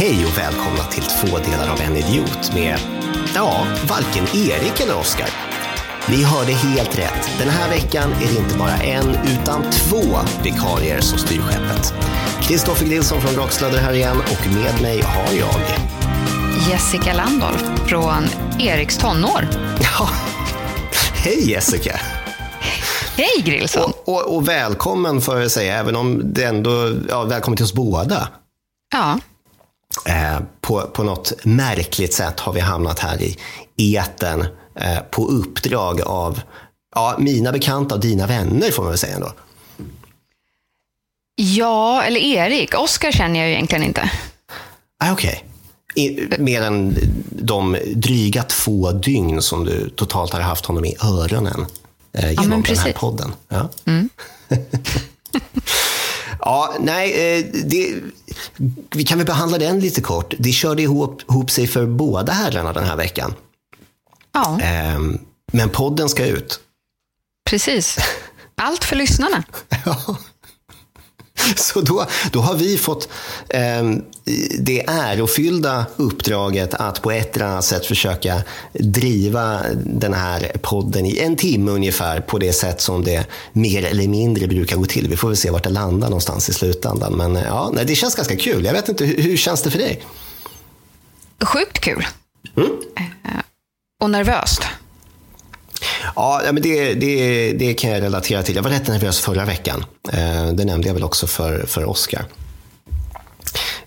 Hej och välkomna till två delar av en idiot med, ja, varken Erik eller Oskar. Ni hörde helt rätt. Den här veckan är det inte bara en, utan två vikarier som styr skeppet. Kristoffer Nilsson från Rockslöder här igen och med mig har jag... Jessica Landolf från Eriks tonår. Ja, hej Jessica! Hej Grillson! Och, och, och välkommen får jag säga, även om det ändå, ja, välkommen till oss båda. Ja, på, på något märkligt sätt har vi hamnat här i eten eh, på uppdrag av ja, mina bekanta och dina vänner får man väl säga ändå. ja eller Erik. Oskar känner jag ju egentligen inte. Ah, Okej. I- Mer än de dryga två dygn som du totalt har haft honom i öronen eh, genom den här podden. Ja. ja, nej, eh, det, vi kan väl behandla den lite kort. Det körde ihop, ihop sig för båda herrarna den här veckan. Ja, Ehm, Men podden ska ut. precis. Allt för lyssnarna. Ja. Så då, då har vi fått ehm, det ärofyllda uppdraget att på ett eller annat sätt försöka driva den här podden i en timme ungefär på det sätt som det mer eller mindre brukar gå till. Vi får väl se vart det landar någonstans i slutändan. Men eh, ja, nej, det känns ganska kul. Jag vet inte, hur, hur känns det för dig? Sjukt kul. Eh, Och nervöst. Ja, men det, det, det kan jag relatera till. Jag var rätt nervös förra veckan. Eh, Det nämnde jag väl också för, för Oscar.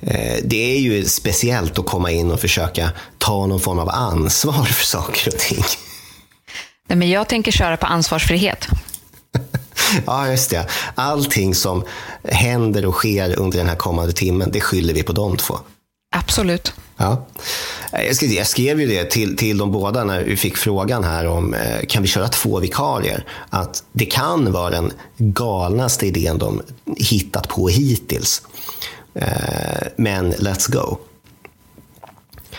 Eh, Det är ju speciellt att komma in och försöka ta någon form av ansvar för saker och ting. Nej, men jag tänker köra på ansvarsfrihet. Ja, just det. Allting som händer och sker under den här kommande timmen, det skyller vi på de två. Absolut. Ja. Jag skrev, jag skrev ju det till, till de båda när vi fick frågan här om eh, kan vi köra två vikarier? Att det kan vara den galnaste idén de hittat på hittills. Eh, men let's go.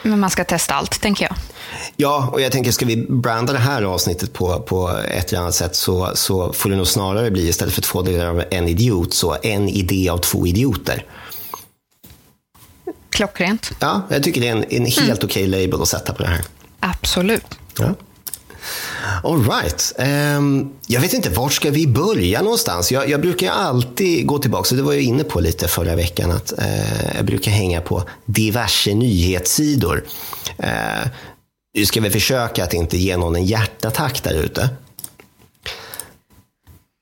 Men man ska testa allt, tänker jag. Ja, och jag tänker ska vi branda det här avsnittet på, på ett eller annat sätt så, så får det nog snarare bli istället för två delar av en idiot, så en idé av två idioter. Klockrent. Ja, jag tycker det är en, en helt okej label att sätta på det här. Absolut. Ja. All right. Ehm, jag vet inte, vart ska vi börja någonstans? Jag, jag brukar alltid gå tillbaka, så det var jag inne på lite förra veckan, att eh, jag brukar hänga på diverse nyhetssidor. Eh, nu ska vi försöka att inte ge någon en hjärtattack där ute.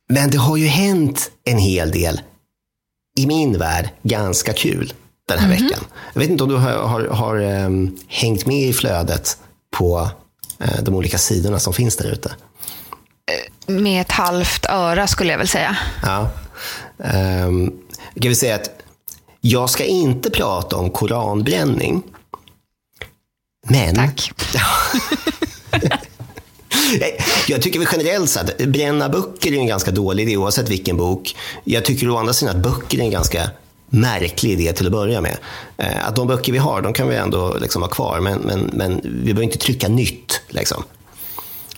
Men det har ju hänt en hel del, i min värld, ganska kul den här veckan. Jag vet inte om du har, har, har ehm, hängt med i flödet på eh, de olika sidorna som finns där ute. Med ett halvt öra skulle jag väl säga. Ja. Um, kan vi säga att jag ska inte prata om koranbränning. Men Tack. jag- jag tycker väl generellt så att bränna böcker är en ganska dålig idé oavsett vilken bok. Jag tycker å andra sidan att böcker är en ganska märklig idé till att börja med. Eh, Att de böcker vi har, de kan vi ändå liksom ha kvar, men, men, men vi behöver inte trycka nytt. Liksom.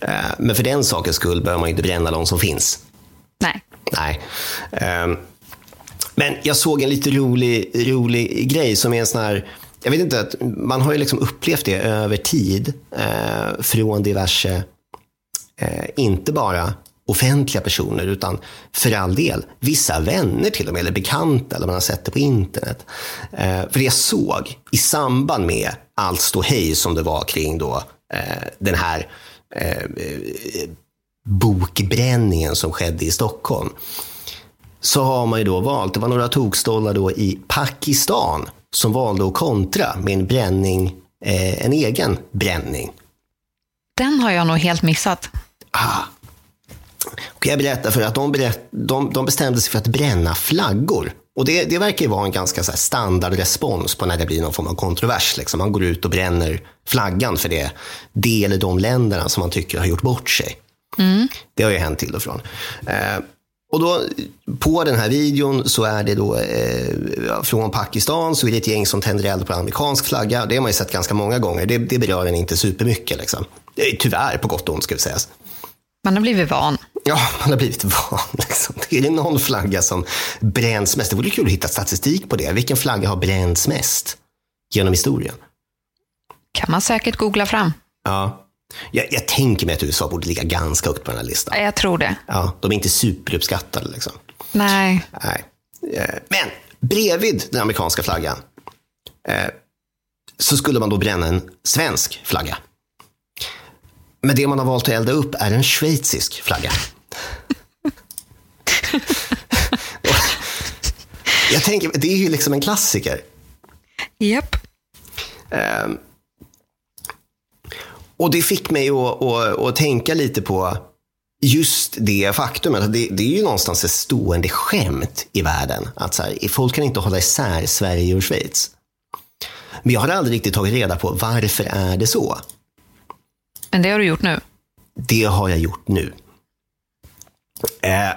Eh, Men för den sakens skull behöver man inte bränna de som finns. Nej. Nej. Ehm, Men jag såg en lite rolig, rolig grej som är en sån här, jag vet inte, att man har ju liksom upplevt det över tid eh, från diverse, eh, inte bara offentliga personer, utan för all del, vissa vänner till och med, eller bekanta, eller man har sett det på internet. Eh, för det jag såg i samband med allt ståhej som det var kring då, eh, den här eh, eh, bokbränningen som skedde i Stockholm så har man ju då valt, det var några tokstollar då i Pakistan som valde att kontra med en bränning, eh, en egen bränning. Den har jag nog helt missat. Ah. Och jag berättar för att de, berätt, de, de bestämde sig för att bränna flaggor. Och det, det verkar ju vara en ganska så standardrespons på när det blir någon form av kontrovers. Liksom. Man går ut och bränner flaggan för det, det eller de länderna som man tycker har gjort bort sig. Det har ju hänt till och från. Eh, och då, på den här videon så är det då eh, från Pakistan så är det ett gäng som tänder eld på amerikansk flagga. Det har man ju sett ganska många gånger. Det, det berör en inte supermycket. Liksom. Eh, Tyvärr, på gott och ont ska vi säga. Man har blivit van. Ja, man har blivit van. Liksom. Det är det någon flagga som bränns mest. Det vore kul att hitta statistik på det. Vilken flagga har bränts mest genom historien? Kan man säkert googla fram. Ja. Jag, jag tänker mig att USA borde ligga ganska högt på den här listan. Jag tror det. Ja, de är inte superuppskattade. Liksom. Nej. Nej. Eh, Men bredvid den amerikanska flaggan eh, så skulle man då bränna en svensk flagga. Men det man har valt att elda upp är en schweizisk flagga. Jag tänker, det är ju liksom en klassiker. Japp. Och det fick mig att, att, att tänka lite på just det faktumet. Det, det är ju någonstans ett stående skämt i världen. Att så här, folk kan inte hålla isär Sverige och Schweiz. Men jag har aldrig riktigt tagit reda på varför är det så. Men det har du gjort nu. Det har jag gjort nu. Eh,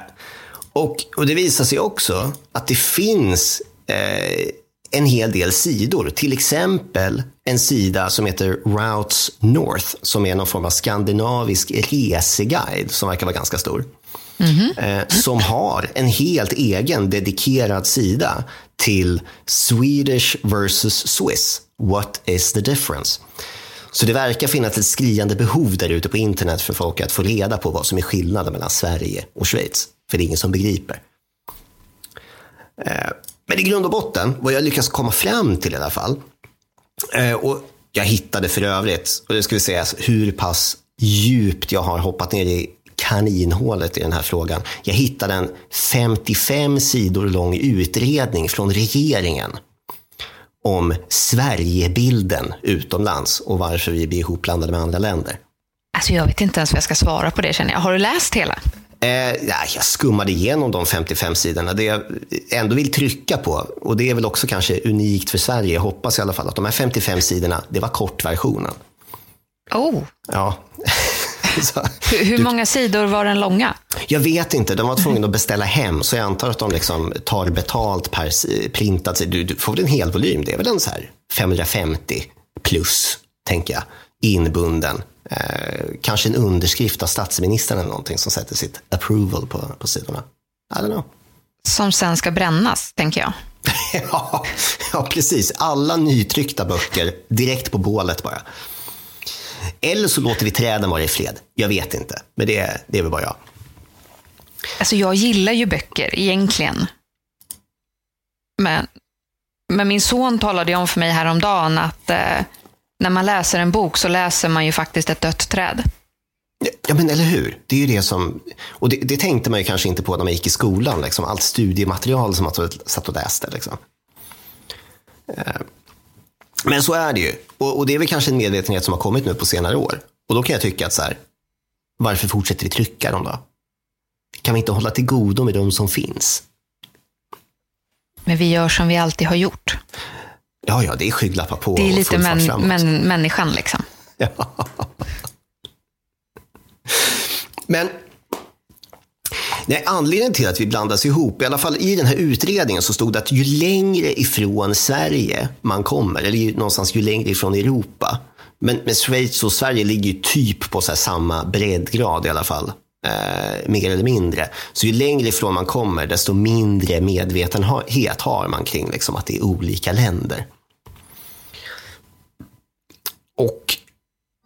och, och det visar sig också att det finns eh, en hel del sidor. Till exempel en sida som heter Routes North som är någon form av skandinavisk reseguide som verkar vara ganska stor. Eh, som har en helt egen dedikerad sida till Swedish versus Swiss. What is the difference? Så det verkar finnas ett skriande behov där ute på internet för folk att få reda på vad som är skillnaden mellan Sverige och Schweiz. För det är ingen som begriper. Eh, men i grund och botten, vad jag lyckas komma fram till i alla fall. Eh, och jag hittade för övrigt, och det ska vi säga hur pass djupt jag har hoppat ner i kaninhålet i den här frågan. Jag hittade en 55 sidor lång utredning från regeringen om Sverigebilden utomlands och varför vi blir ihopblandade med andra länder. Alltså jag vet inte ens vad jag ska svara på det känner jag. Har du läst hela? Eh, ja, jag skummade igenom de 55 sidorna. Det jag ändå vill trycka på, och det är väl också kanske unikt för Sverige, jag hoppas i alla fall att de här 55 sidorna, det var kortversionen. Oh, Ja. Så, hur, hur många sidor var den långa? jag vet inte, de var tvungna att beställa hem, så jag antar att de liksom tar betalt per printad sida. Du, du får väl en hel volym, det är väl en så här 550 plus, tänker jag, inbunden. Eh, kanske en underskrift av statsministern eller någonting som sätter sitt approval på, på sidorna. I don't know. Som sen ska brännas, tänker jag. Ja, ja, precis. Alla nytryckta böcker direkt på bålet bara. Eller så låter vi träden vara i fred. Jag vet inte, men det, det är väl bara jag. Alltså jag gillar ju böcker egentligen. Men, men min son talade ju om för mig häromdagen att eh, när man läser en bok så läser man ju faktiskt ett dött träd. Ja, men eller hur? Det är ju det som... Och det, det tänkte man ju kanske inte på när man gick i skolan. Liksom. Allt studiematerial som man satt och läste. Liksom. Eh, Men så är det ju. Och, och det är väl kanske en medvetenhet som har kommit nu på senare år. Och då kan jag tycka att så här, varför fortsätter vi trycka dem då? Kan vi inte hålla till godo med de som finns? Men vi gör som vi alltid har gjort. Ja, ja, det är skygglappar på Det är lite män, män, människan liksom. Ja. Men nej, anledningen till att vi blandas ihop, i alla fall i den här utredningen så stod det att ju längre ifrån Sverige man kommer, eller ju, någonstans ju längre ifrån Europa, men, men Schweiz och Sverige ligger ju typ på samma breddgrad i alla fall. Eh, mer eller mindre. Så ju längre ifrån man kommer, desto mindre medvetenhet har man kring liksom, att det är olika länder. Och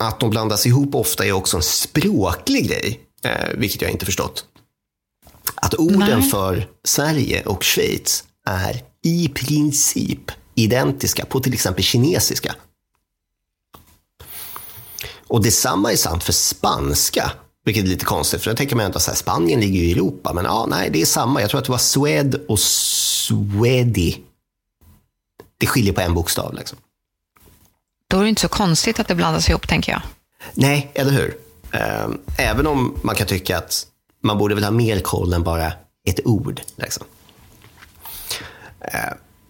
att de blandas ihop ofta är också en språklig grej, eh, vilket jag inte förstått. Att orden Nej. för Sverige och Schweiz är i princip identiska på till exempel kinesiska. Och detsamma är sant för spanska, vilket är lite konstigt, för då tänker man ändå att Spanien ligger i Europa, men ja, nej, det är samma. Jag tror att det var Swed och Swedi. Det skiljer på en bokstav. Liksom. Då är det inte så konstigt att det blandas ihop, tänker jag. Nej, eller hur? Eh, Även om man kan tycka att man borde väl ha mer koll än bara ett ord. Liksom. Eh,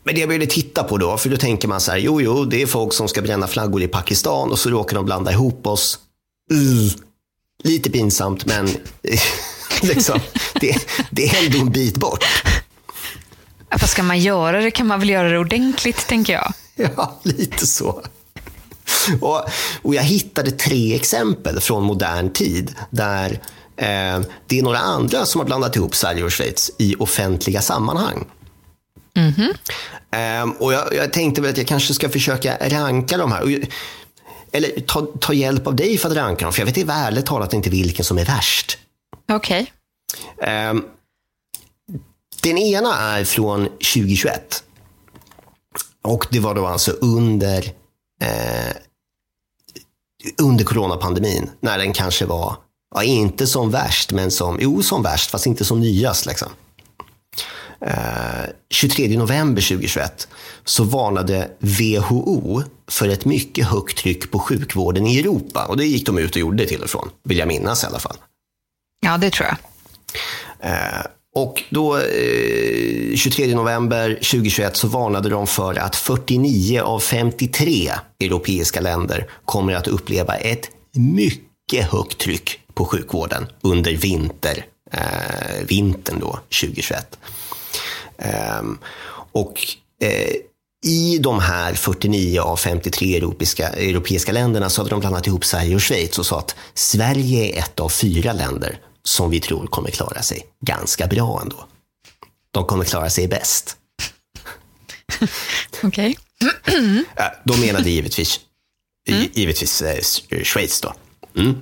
Men det jag började titta på då, för då tänker man så här, jo, jo, det är folk som ska bränna flaggor i Pakistan och så råkar de blanda ihop oss. Uh, lite pinsamt, men liksom, det, det är ändå en bit bort. Vad ska man göra det kan man väl göra det ordentligt, tänker jag. Ja, lite så. Och, och jag hittade tre exempel från modern tid där eh, det är några andra som har blandat ihop Sverige och Schweiz i offentliga sammanhang. Ehm, och jag, jag tänkte väl att jag kanske ska försöka ranka de här. Och, eller ta, ta hjälp av dig för att ranka dem, för jag vet ärligt talat inte vilken som är värst. Okej. Ehm, den ena är från 2021. Och det var då alltså under, eh, under coronapandemin, när den kanske var, ja, inte som värst, men som, jo som värst, fast inte som nyast. Liksom. Eh, 23 november 2021 så varnade WHO för ett mycket högt tryck på sjukvården i Europa. Och det gick de ut och gjorde till och från, vill jag minnas i alla fall. Ja, det tror jag. Eh, och då, eh, 23 november 2021 så varnade de för att 49 av 53 europeiska länder kommer att uppleva ett mycket högt tryck på sjukvården under vinter, eh, vintern då, 2021. Eh, och eh, i de här 49 av 53 europeiska, europeiska länderna så hade de blandat ihop Sverige och Schweiz och sa att Sverige är ett av fyra länder som vi tror kommer klara sig ganska bra ändå. De kommer klara sig bäst. Okej. Äh, De menade givetvis, givetvis eh, Schweiz då. Mm.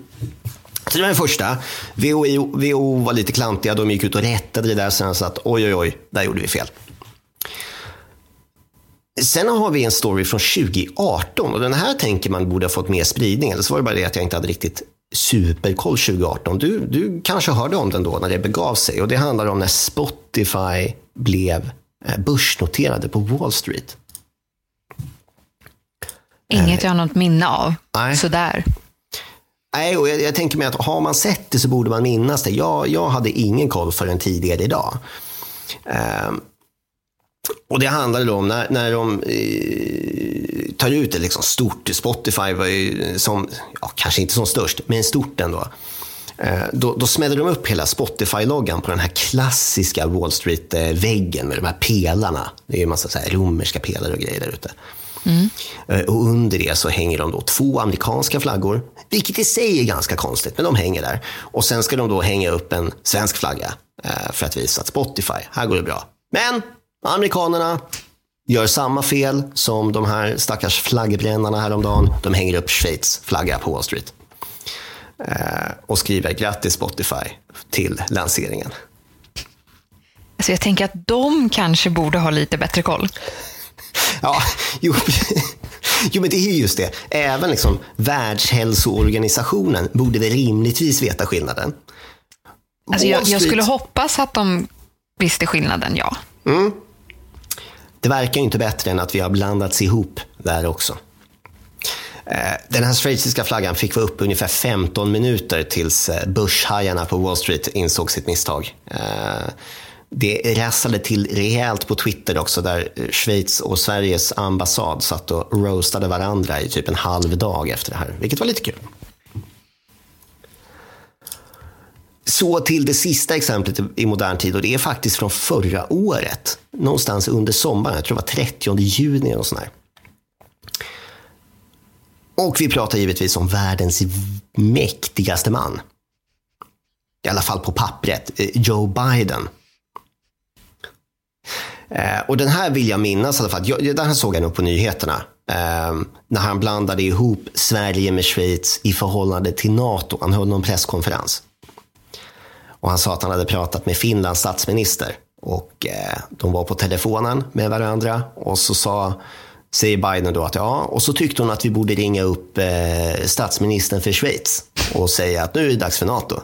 Så det var den första. WHO, WHO var lite klantiga. De gick ut och rättade det där sen så att oj, oj, oj, där gjorde vi fel. Sen har vi en story från 2018 och den här tänker man borde ha fått mer spridning. Eller så var det bara det att jag inte hade riktigt superkoll 2018. Du, du kanske hörde om den då när det begav sig och det handlar om när Spotify blev eh, börsnoterade på Wall Street. Inget jag har något minne av. Nej. Sådär. Nej, och jag, jag tänker mig att har man sett det så borde man minnas det. Jag, jag hade ingen koll förrän tidigare idag. Ehm, och det handlade då om när, när de eh, tar ut det liksom stort. Spotify var ju som, ja, kanske inte som störst, men stort ändå. Eh, då, då smällde de upp hela Spotify-loggan på den här klassiska Wall Street-väggen med de här pelarna. Det är ju en massa så här romerska pelare och grejer där ute. Eh, Och under det så hänger de då två amerikanska flaggor, vilket i sig är ganska konstigt, men de hänger där. Och sen ska de då hänga upp en svensk flagga eh, för att visa att Spotify, här går det bra. Men amerikanerna gör samma fel som de här stackars flaggbrännarna häromdagen. De hänger upp Schweiz flagga på Wall Street. Eh, Och skriver grattis Spotify till lanseringen. Alltså jag tänker att de kanske borde ha lite bättre koll. Ja, jo, jo, men det är just det. Även liksom Världshälsoorganisationen borde väl rimligtvis veta skillnaden. Alltså jag, jag skulle hoppas att de visste skillnaden, ja. Det verkar ju inte bättre än att vi har blandats ihop där också. Eh, den här schweiziska flaggan fick vara uppe ungefär 15 minuter tills eh, börshajarna på Wall Street insåg sitt misstag. Eh, det rasslade till rejält på Twitter också där Schweiz och Sveriges ambassad satt och roastade varandra i typ en halv dag efter det här, vilket var lite kul. Så till det sista exemplet i- modern tid och det är faktiskt från förra året. Någonstans under sommaren, jag tror det var 30 juni eller sånt där. Och vi pratar givetvis om världens mäktigaste man. I alla fall på pappret, eh, Joe Biden. Eh, och den här vill jag minnas i alla fall. Den här såg jag nog på nyheterna. Eh, när han blandade ihop Sverige med Schweiz i förhållande till NATO. Han höll någon presskonferens. Och han sa att han hade pratat med Finlands statsminister. Och eh, de var på telefonen med varandra. Och så sa, säger Biden då att ja, och så tyckte hon att vi borde ringa upp eh, statsministern för Schweiz. Och säga att nu är det dags för NATO.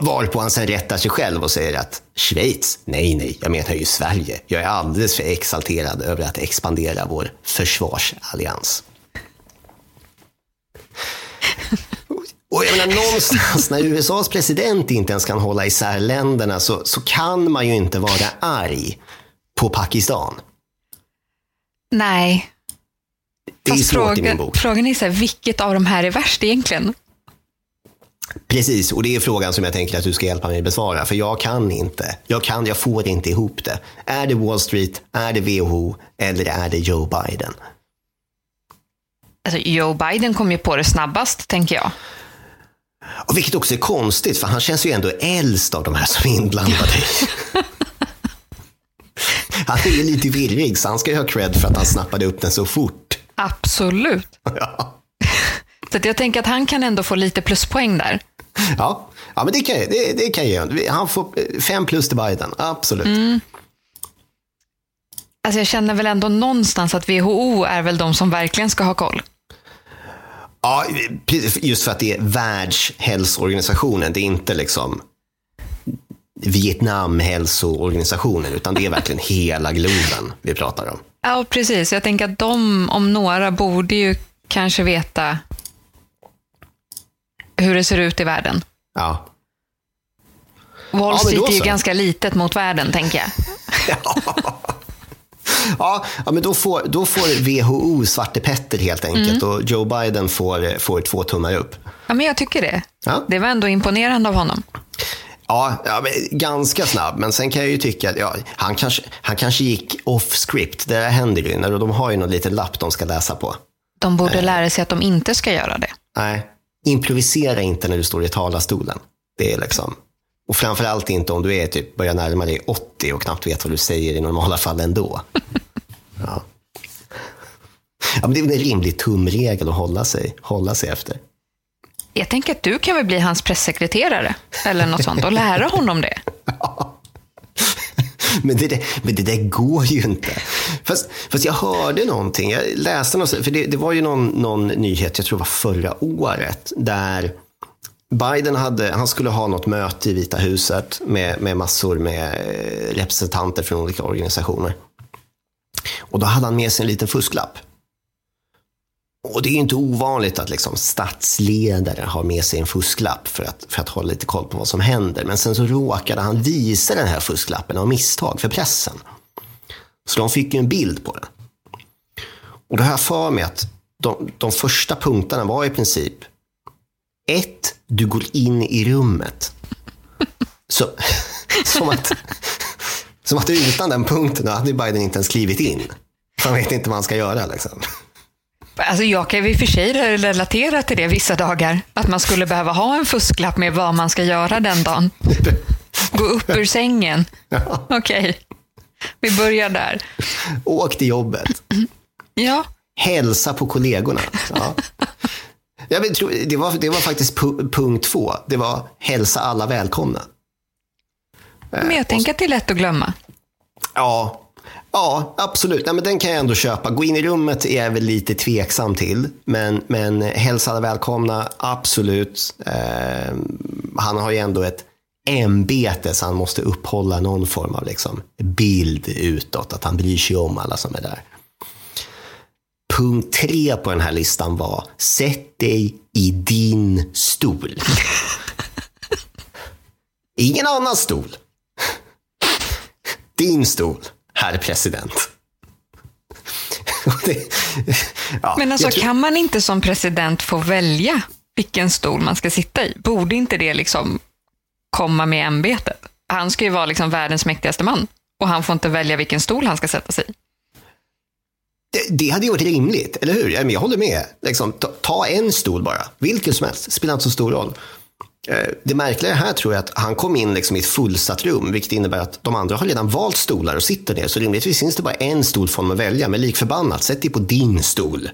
Varpå han sen rättar sig själv och säger att Schweiz? Nej, nej, jag menar ju Sverige. Jag är alldeles för exalterad över att expandera vår försvarsallians. Och jag menar, någonstans när USAs president inte ens kan hålla isär länderna så, så kan man ju inte vara arg på Pakistan. Nej. Det är Fast svårt i min frågan, bok. frågan är så här, vilket av de här är värst egentligen? Precis, och det är frågan som jag tänker att du ska hjälpa mig besvara. För jag kan inte. Jag kan, jag får inte ihop det. Är det Wall Street, är det WHO eller är det Joe Biden? Alltså, Joe Biden kom ju på det snabbast, tänker jag. Och vilket också är konstigt, för han känns ju ändå äldst av de här som är inblandade. Han är lite virrig, så han ska ju ha cred för att han snappade upp den så fort. Absolut. Ja, Så jag tänker att han kan ändå få lite pluspoäng där. ja. ja men det kan, det, det kan jag ge. Han får eh, fem plus till Biden, absolut. Alltså jag känner väl ändå någonstans att WHO är väl de som verkligen ska ha koll. Ja, just för att det är Världshälsoorganisationen. Det är inte liksom Vietnamhälsoorganisationen, utan det är verkligen hela globen vi pratar om. Ja, precis. Jag tänker att de, om några, borde ju kanske veta hur det ser ut i världen. Ja. Wall Street då är ju ganska litet mot världen, tänker jag. Ja, ja men då får, då får WHO Svarte Petter helt enkelt Mm. och Joe Biden får, får två tummar upp. Ja, men jag tycker det. Ja. Det var ändå imponerande av honom. Ja, ja ganska snabb, men sen kan jag ju tycka att ja, han, kanske, han kanske gick off script. Det där händer ju när de har ju någon liten lapp de ska läsa på. De borde lära sig att de inte ska göra det. Nej, improvisera inte när du står i talarstolen. Det är liksom, och framförallt inte om du är typ börjar närma dig 80 och knappt vet vad du säger i normala fall ändå. Ja. Ja, men det är en rimlig tumregel att hålla sig, hålla sig efter. Jag tänker att du kan väl bli hans pressekreterare eller något sånt och lära honom det. Men det, där- men det där går ju inte. Fast, fast jag hörde någonting, jag läste något, för det, det var ju någon, någon nyhet, jag tror det var förra året, där Biden hade, han skulle ha något möte i Vita huset med, med massor med eh, representanter från olika organisationer. Och då hade han med sig en liten fusklapp. Och det är inte ovanligt att liksom statsledare har med sig en fusklapp för att, för att hålla lite koll på vad som händer. Men sen så råkade han visa den här fusklappen av misstag för pressen. Så de fick ju en bild på den. Och då har jag för mig att de, de första punkterna var i princip ett, du går in i rummet. Så, som, att, som att utan den punkten hade Biden inte ens klivit in. Han vet inte vad han ska göra. Liksom. Alltså jag kan i och för sig relatera till det vissa dagar. Att man skulle behöva ha en fusklapp med vad man ska göra den dagen. Gå upp ur sängen. Ja. Okej, vi börjar där. Åk till jobbet. Ja, Hälsa på kollegorna. Ja. Jag det, var, det var faktiskt pu- punkt två. Det var hälsa alla välkomna. men jag tänker att det är lätt att glömma. Ja, ja absolut. Nej, men den kan jag ändå köpa. Gå in i rummet är jag väl lite tveksam till. Men, men hälsa alla välkomna, absolut. Eh, han har ju ändå ett ämbete så han måste upphålla någon form av liksom, bild utåt. Att han bryr sig om alla som är där. Punkt tre på den här listan var sätt dig i din stol. Ingen annan stol. Din stol, herr president. Det- ja, Men alltså tror- kan man inte som president få välja vilken stol man ska sitta i? Borde inte det liksom komma med ämbetet? Han ska ju vara liksom världens mäktigaste man och han får inte välja vilken stol han ska sätta sig i. det, det hade ju varit rimligt, eller hur? Ja, men Jag håller med. Liksom, ta, ta en stol bara, vilken som helst. Spelar inte så stor roll. Eh, Det märkliga här tror jag att han kom in liksom i ett fullsatt rum, vilket innebär att de andra har redan valt stolar och sitter ner. Så rimligtvis finns det bara en stol för honom att välja, men lik förbannat, sätt dig på din stol.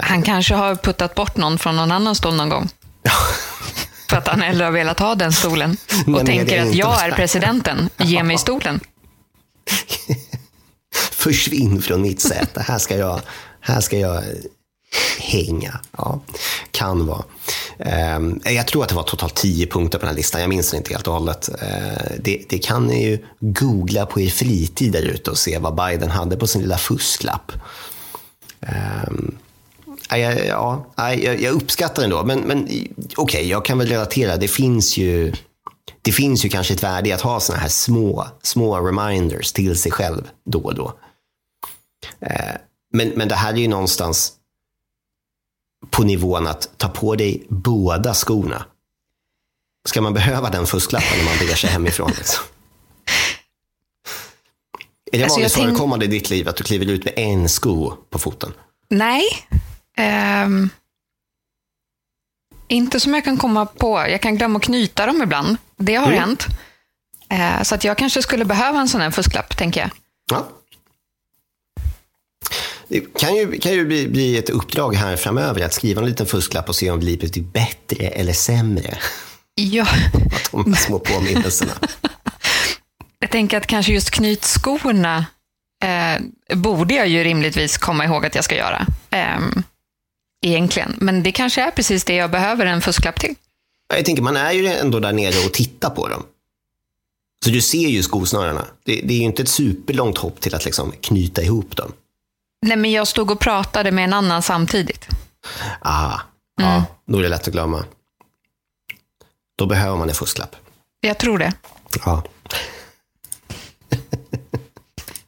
Han kanske har puttat bort någon från någon annan stol någon gång. För att han hellre har velat ha den stolen. Och är det tänker att jag är presidenten, ge mig stolen. Försvinn från mitt säte, här ska jag, här ska jag hänga. Ja, kan vara. Ehm, jag tror att det var totalt tio punkter på den här listan. Jag minns den inte helt och hållet. Ehm, det, det kan ni ju googla på er fritid där ute och se vad Biden hade på sin lilla fusklapp. Ehm, ja, ja, ja, jag, jag uppskattar den då. Men, men okej, jag kan väl relatera. Det finns ju det finns ju kanske ett värde i att ha såna här små, små reminders till sig själv då och då. Eh, men, men det här är ju någonstans på nivån att ta på dig båda skorna. Ska man behöva den fusklappen när man beger sig hemifrån? Liksom? Är det Alltså, vanligt jag tänk- förekommande i ditt liv att du kliver ut med en sko på foten? Nej. Ehm, inte som jag kan komma på. Jag kan glömma att knyta dem ibland. Det har Mm. hänt. Eh, så att jag kanske skulle behöva en sån här fusklapp, tänker jag. Ja. Det kan ju, kan ju bli, bli ett uppdrag här framöver att skriva en liten fusklapp och se om livet blir bättre eller sämre. Ja. De små påminnelserna. Jag tänker att kanske just knytskorna eh, borde jag ju rimligtvis komma ihåg att jag ska göra. Eh, egentligen. Men det kanske är precis det jag behöver en fusklapp till. Jag tänker, man är ju ändå där nere och tittar på dem. Så du ser ju skosnörena. Det, det är ju inte ett superlångt hopp till att liksom knyta ihop dem. Nej, men jag stod och pratade med en annan samtidigt. Ah, ja, då är det lätt att glömma. Då behöver man en fusklapp. Jag tror det. Ja.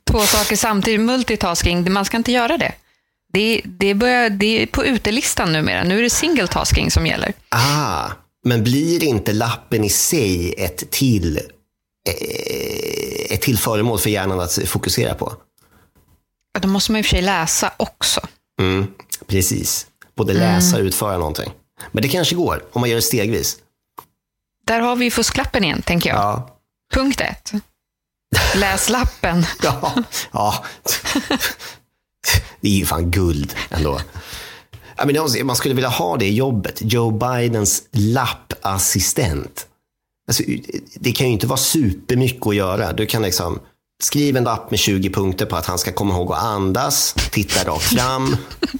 Två saker samtidigt. Multitasking, man ska inte göra det. Det, det, börjar, det är på utelistan numera. Nu är det single tasking som gäller. Ah, men blir inte lappen i sig ett till, eh, ett till föremål för hjärnan att fokusera på? Då måste man i och för sig läsa också. Mm, precis. Både läsa och utföra någonting. Men det kanske går om man gör det stegvis. Där har vi fusklappen igen, tänker jag. Ja. Punkt ett. Läs lappen. Ja, ja. Det är ju fan guld ändå. Men det- man skulle vilja ha det jobbet. Joe Bidens lappassistent. Alltså, det kan ju inte vara supermycket att göra. Du kan liksom skriva en lapp med 20 punkter på att han ska komma ihåg att andas, titta rakt fram.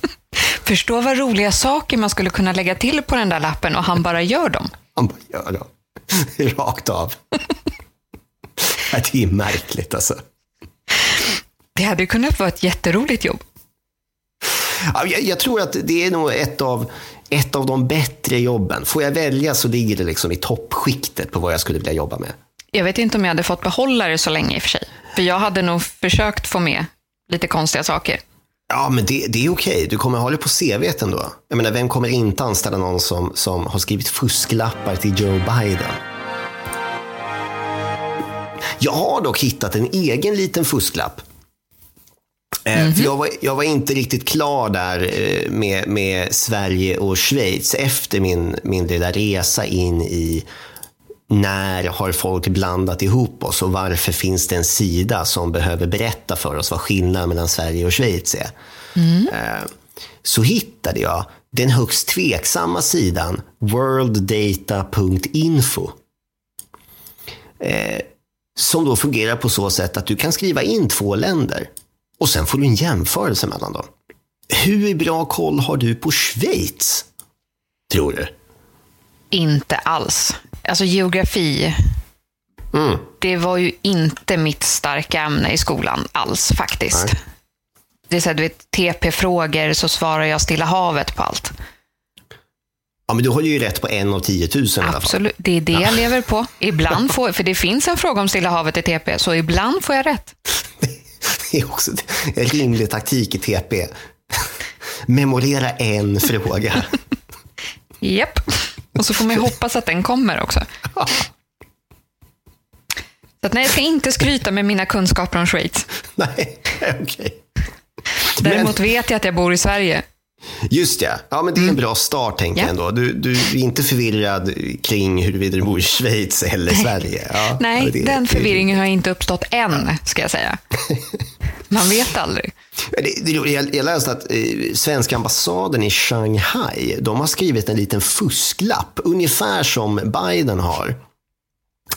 Förstå vad roliga saker man skulle kunna lägga till på den där lappen och han bara gör dem. Han bara gör dem. Rakt av. Det är märkligt alltså. Det hade kunnat vara ett jätteroligt jobb. Ja, jag, jag tror att det är nog ett av, ett av de bättre jobben. Får jag välja så ligger det liksom i toppskiktet på vad jag skulle vilja jobba med. Jag vet inte om jag hade fått behålla det så länge i och för sig. För jag hade nog försökt få med lite konstiga saker. Ja, men det, det är okej. Du kommer ha det på CV ändå. Jag menar, vem kommer inte anställa någon som, som har skrivit fusklappar till Joe Biden? Jag har dock hittat en egen liten fusklapp. Eh, För jag, var, jag var inte riktigt klar där eh, med, med Sverige och Schweiz efter min, min lilla resa in i när har folk blandat ihop oss och varför finns det en sida som behöver berätta för oss vad skillnaden mellan Sverige och Schweiz är. Eh, Så hittade jag den högst tveksamma sidan worlddata.info. Som då fungerar på så sätt att du kan skriva in två länder och sen får du en jämförelse mellan dem. Hur bra koll har du på Schweiz? Tror du? Inte alls. Alltså geografi, Mm. det var ju inte mitt starka ämne i skolan alls faktiskt. Nej. Det är så här, du vet, TP-frågor så svarar jag Stilla havet på allt. Ja, men du har ju rätt på en av 10 000 i alla fall. Absolut, det är det jag lever på. Ibland får, för det finns en fråga om Stilla havet i TP, så ibland får jag rätt. Det är också en rimlig taktik i TP. Memorera en fråga. Japp. Och så får man ju hoppas att den kommer också. Så att nej, jag ska inte skryta med mina kunskaper om Schweiz. Nej, okej. Däremot vet jag att jag bor i Sverige. Just ja. ja men det är en bra start tänker Ja. jag ändå. Du, du är inte förvirrad kring huruvida du bor i Schweiz eller Sverige. Ja, Nej, det- den förvirringen har inte uppstått än, ska jag säga. Man vet aldrig. Jag, läste att eh, svenska ambassaden i Shanghai, de har skrivit en liten fusklapp, ungefär som Biden har.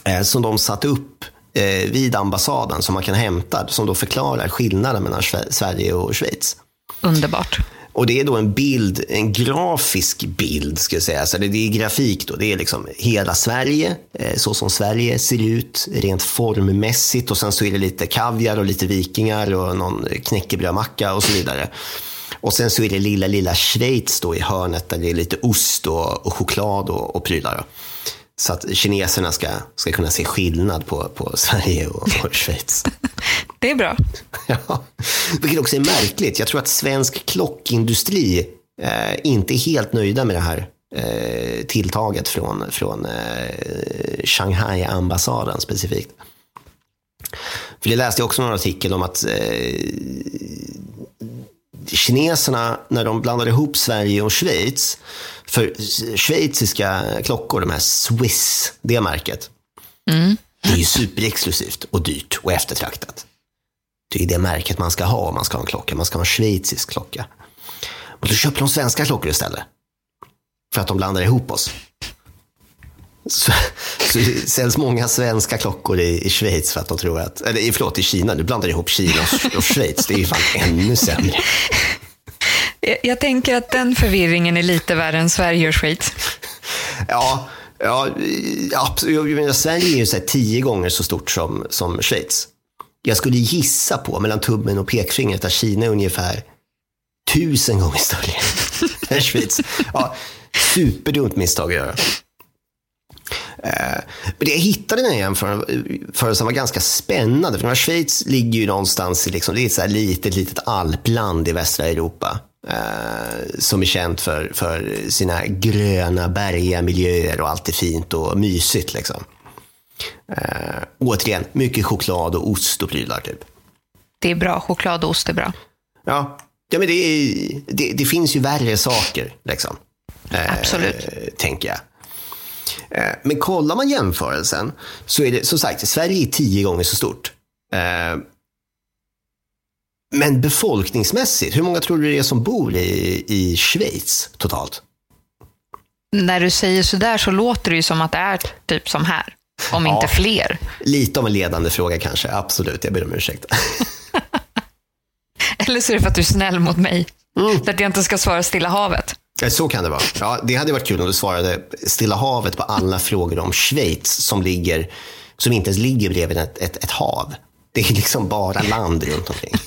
Eh, som de satt upp eh, vid ambassaden som man kan hämta, som då förklarar skillnaden mellan Sve- Sverige och Schweiz. Underbart. Och det är då en bild, en grafisk bild, ska jag säga. Så det, det är grafik då. Det är liksom hela Sverige, eh, så som Sverige ser ut rent formmässigt. Och sen så är det lite kaviar och lite vikingar och någon knäckebrödmacka och så vidare. Och sen så är det lilla, lilla Schweiz då i hörnet där det är lite ost och, och choklad och, och prylar. Då. Så att kineserna ska, ska kunna se skillnad på, på Sverige och, och Schweiz. Det är bra. Ja, vilket också är märkligt. Jag tror att svensk klockindustri eh, inte är helt nöjda med det här eh, tilltaget från, från eh, Shanghai-ambassaden specifikt. För det läste jag också någon artikel om att eh, kineserna, när de blandade ihop Sverige och Schweiz, för schweiziska klockor, de här Swiss, det märket, Det är ju superexklusivt och dyrt och eftertraktat. Det är det märket man ska ha om man ska ha en klocka. Man ska ha en schweizisk klocka. Och då köper de svenska klockor istället. För att de blandar ihop oss. Så, så det säljs många svenska klockor i, i Schweiz för att de tror att, eller förlåt, i Kina. Du blandar ihop Kina och, och Schweiz. Det är ju fan ännu sämre. Jag, jag tänker att den förvirringen är lite värre än Sverige och Schweiz. Ja, ja absolut. Sverige är ju så tio gånger så stort som, som Schweiz. Jag skulle gissa på, mellan tummen och pekfingret, att Kina är ungefär tusen gånger större än Schweiz. Ja, superdumt misstag att göra. Eh, men det jag hittade när jag här jämförelsen var ganska spännande. För Schweiz ligger ju någonstans i liksom, det är ett så litet, litet alpland i västra Europa. Eh, som är känt för, för sina gröna, bergiga miljöer och allt är fint och mysigt. Liksom. Eh, återigen, mycket choklad och ost och prylar. Typ. Det är bra. Choklad och ost är bra. Ja, ja men det, är, det, det finns ju värre saker. Liksom. Absolut. Eh, tänker jag. Eh, men kollar man jämförelsen så är det, som sagt, Sverige är tio gånger så stort. Eh, men befolkningsmässigt, hur många tror du det är som bor i, i Schweiz totalt? När du säger sådär så låter det ju som att det är typ som här, om ja, inte fler. Lite av en ledande fråga kanske, absolut. Jag ber om ursäkt. Eller så är det för att du är snäll mot mig. Mm. För att jag inte ska svara Stilla havet. Så kan det vara. Ja, det hade varit kul om du svarade Stilla havet på alla frågor om Schweiz som, ligger, som inte ens ligger bredvid ett, ett, ett hav. Det är liksom bara land runt omkring.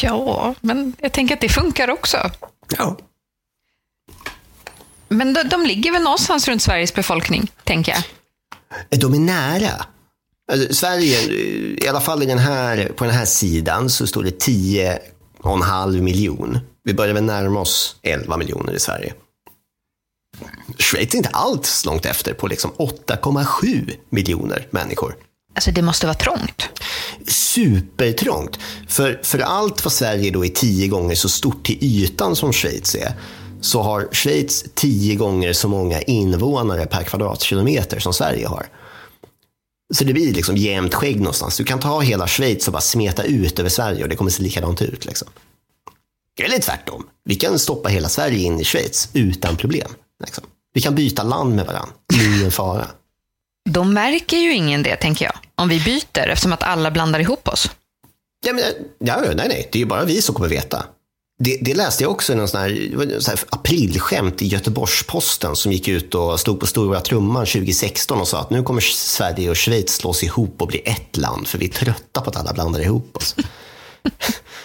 Ja, men jag tänker att det funkar också. Ja. Men de, de ligger väl någonstans runt Sveriges befolkning, tänker jag. De är nära. Alltså, Sverige, i alla fall i den här, på den här sidan, så står det 10,5 miljon. Vi börjar väl närma oss 11 miljoner i Sverige. Schweiz är inte alls långt efter på liksom 8,7 miljoner människor. Alltså det måste vara trångt. Supertrångt. För, för allt vad Sverige då är tio gånger så stort till ytan som Schweiz är, så har Schweiz tio gånger så många invånare per kvadratkilometer som Sverige har. Så det blir liksom jämnt skägg någonstans. Du kan ta hela Schweiz och bara smeta ut över Sverige och det kommer se likadant ut. Liksom. Eller tvärtom. Vi kan stoppa hela Sverige in i Schweiz utan problem. Liksom. Vi kan byta land med varandra. Ingen fara. Då märker ju ingen det, tänker jag. Om vi byter, eftersom att alla blandar ihop oss. Ja, men, ja, nej, nej. Det är ju bara vi som kommer veta. Det, det läste jag också i någon sån här, sån här aprilskämt i Göteborgs-Posten som gick ut och stod på stora trumman 2016 och sa att nu kommer Sverige och Schweiz slås ihop och bli ett land för vi är trötta på att alla blandar ihop oss.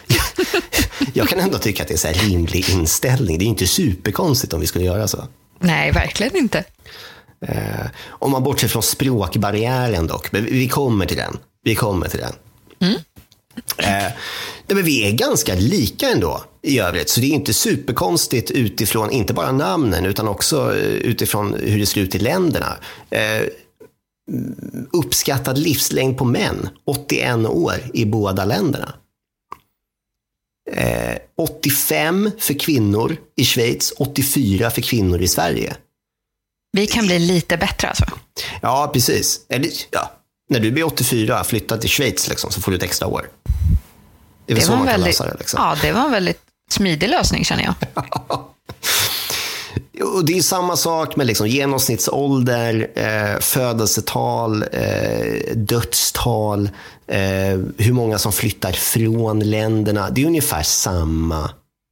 jag kan ändå tycka att det är en rimlig inställning. Det är inte superkonstigt om vi skulle göra så. Nej, verkligen inte. Eh, om man bortser från språkbarriären dock. Men vi kommer till den. Vi kommer till den. Mm. Eh, men vi är ganska lika ändå i övrigt. Så det är inte superkonstigt utifrån, inte bara namnen, utan också eh, utifrån hur det ser ut i länderna. Eh, uppskattad livslängd på män, 81 år i båda länderna. Eh, 85 för kvinnor i Schweiz, 84 för kvinnor i Sverige. Vi kan bli lite bättre alltså? Ja, precis. Eller, ja. När du blir 84, flytta till Schweiz liksom, så får du ett extra år. Det är väl det så man väldigt, kan lösa det. Liksom. Ja, det var en väldigt smidig lösning känner jag. Och det är samma sak med liksom genomsnittsålder, eh, födelsetal, eh, dödstal, eh, hur många som flyttar från länderna. Det är ungefär samma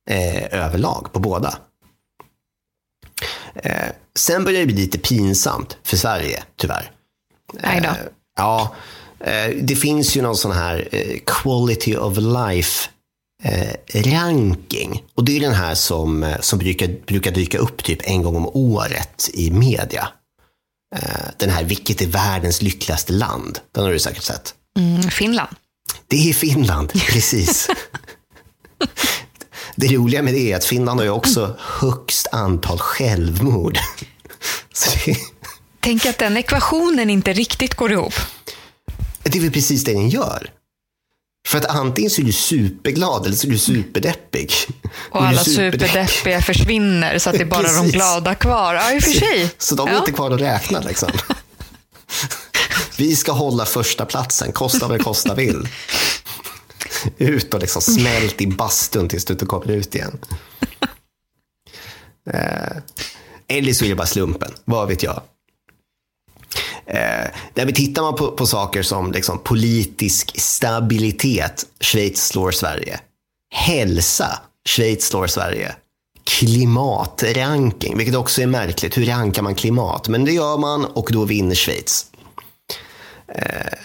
eh, överlag på båda. Eh, sen börjar det bli lite pinsamt för Sverige, tyvärr. Nej då. Eh, ja, det finns ju någon sån här quality of life eh, ranking. Och det är den här som, eh, som brukar, brukar dyka upp typ en gång om året i media. Eh, den här, vilket är världens lyckligaste land? Den har du säkert sett. Mm, Finland. Det är Finland, precis. det roliga med det är att Finland har ju också högst antal självmord. det... Tänk att den ekvationen inte riktigt går ihop. Det är väl precis det den gör. För att antingen så är du superglad eller så är du superdeppig. Och alla superdeppiga försvinner så att det är bara de glada kvar. Ja, i och för sig. Så, så de är ja. inte kvar att räkna liksom. Vi ska hålla första platsen, kosta vad det kosta vill. Ut och liksom smält i bastun tills du inte kommer ut igen. Eh, eller så är det bara slumpen, vad vet jag. Eh, där vi tittar man på, på saker som liksom politisk stabilitet, Schweiz slår Sverige. Hälsa, Schweiz slår Sverige. Klimatranking, vilket också är märkligt. Hur rankar man klimat? Men det gör man och då vinner Schweiz. Eh,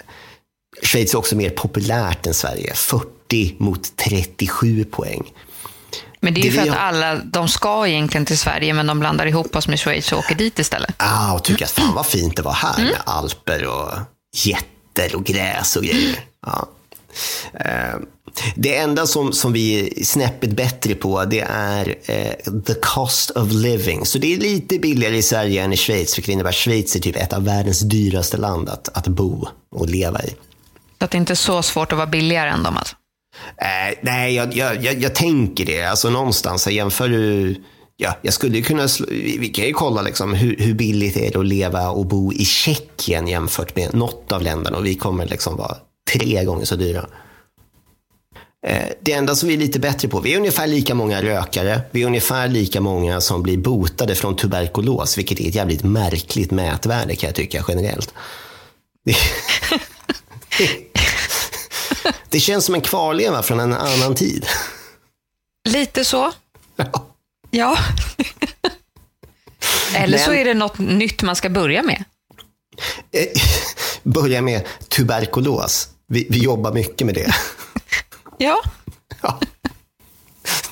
Schweiz är också mer populärt än Sverige. 40 mot 37 poäng. Men det är ju Det för att alla, de ska egentligen till Sverige, men de blandar ihop oss med Schweiz och åker dit istället. Ah, och tycker att fan vad fint det var här med alper och jätter och gräs och grejer. Ja. Eh, Det enda som, som vi är snäppet bättre på det är eh, the cost of living. Så det är lite billigare i Sverige än i Schweiz, vilket innebär att Schweiz är typ ett av världens dyraste land att, att bo och leva i. Så att det inte är så svårt att vara billigare än dem. Alltså. Eh, nej, jag, jag, jag, jag tänker det. Alltså någonstans, så jämför du... Ja, jag skulle kunna... Slå, vi, kan ju kolla liksom, hur, hur billigt är det att leva och bo i Tjeckien jämfört med något av länderna. Och vi kommer liksom vara tre gånger så dyra. Eh, det enda som vi är lite bättre på, vi är ungefär lika många rökare. Vi är ungefär lika många som blir botade från tuberkulos, vilket är ett jävligt märkligt mätvärde kan jag tycka generellt. Det, känns som en kvarleva från en annan tid. Lite så. Ja. Eller så är det något nytt man ska börja med. Eh, Börja med tuberkulos. Vi, vi jobbar mycket med det. Ja, Ja.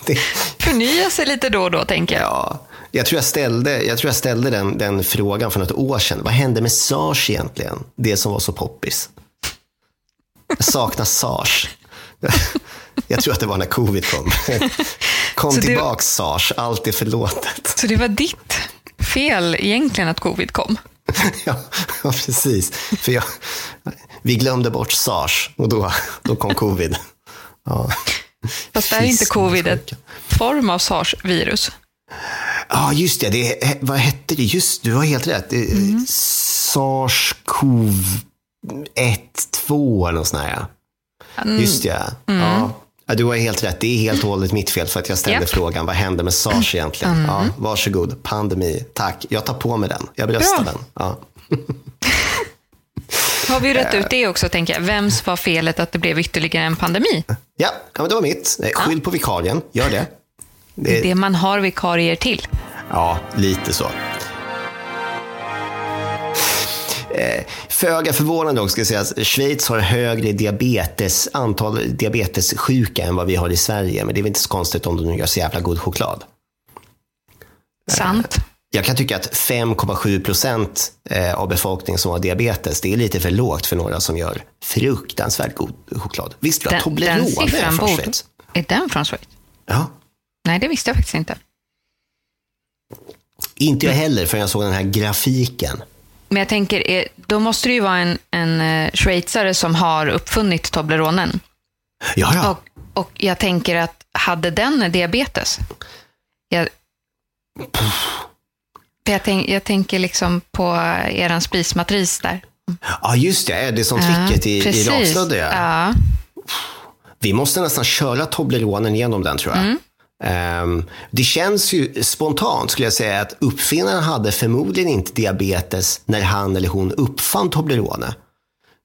det förnya sig lite då och då, tänker jag. ja. Jag tror jag ställde, jag tror jag ställde den, den frågan för något år sedan. Vad hände med SARS egentligen? Det som var så poppis. Saknar SARS. Jag tror att det var när covid kom. Kom Så tillbaks SARS, allt är förlåtet. Så det var ditt fel egentligen att covid kom? Ja, ja precis. För jag, vi glömde bort SARS och då, då kom covid. Ja. Fast det är inte covid ett form av sars-virus. Ja, just det. det. Vad hette det? Just du har helt rätt. Det, SARS-CoV 1, 2 eller något sånt här. ja. Just ja. ja. Ja, Du har helt rätt. Det är helt och hållet mitt fel för att jag ställde Japp. frågan vad hände med SARS egentligen? Ja, varsågod, pandemi. Tack, jag tar på mig den. Jag bröstar Bra. den. Ja. Har vi rätt ut det också, tänker jag. Vems var felet att det blev ytterligare en pandemi? Ja, ja, det var mitt. Skyll på vikarien, gör det. det Det man har vikarier till. Ja, lite så. Eh, Föga förvånande också ska jag säga att Schweiz har högre diabetes, antal diabetessjuka än vad vi har i Sverige. Men det är väl inte så konstigt om de nu gör så jävla god choklad. Sant. Jag kan tycka att 5,7 procent eh, av befolkningen som har diabetes, det är lite för lågt för några som gör fruktansvärt god choklad. Visste du att Toblerone är från borde... Schweiz? Är den från Schweiz? Ja. Nej, det visste jag faktiskt inte. Inte jag heller förrän jag såg den här grafiken. Men jag tänker, eh, då måste det ju vara en, en eh, schweizare som har uppfunnit Tobleronen. Ja, ja. Och, och jag tänker att, hade den diabetes? Jag, jag, tänk, jag tänker liksom på er spismatris där. ja, just det. Det är som tricket i, i precis. raksnudde. Ja. Ja. Vi måste nästan köra Tobleronen genom den tror jag. Ehm, det känns ju spontant skulle jag säga att uppfinnaren hade förmodligen inte diabetes när han eller hon uppfann Toblerone.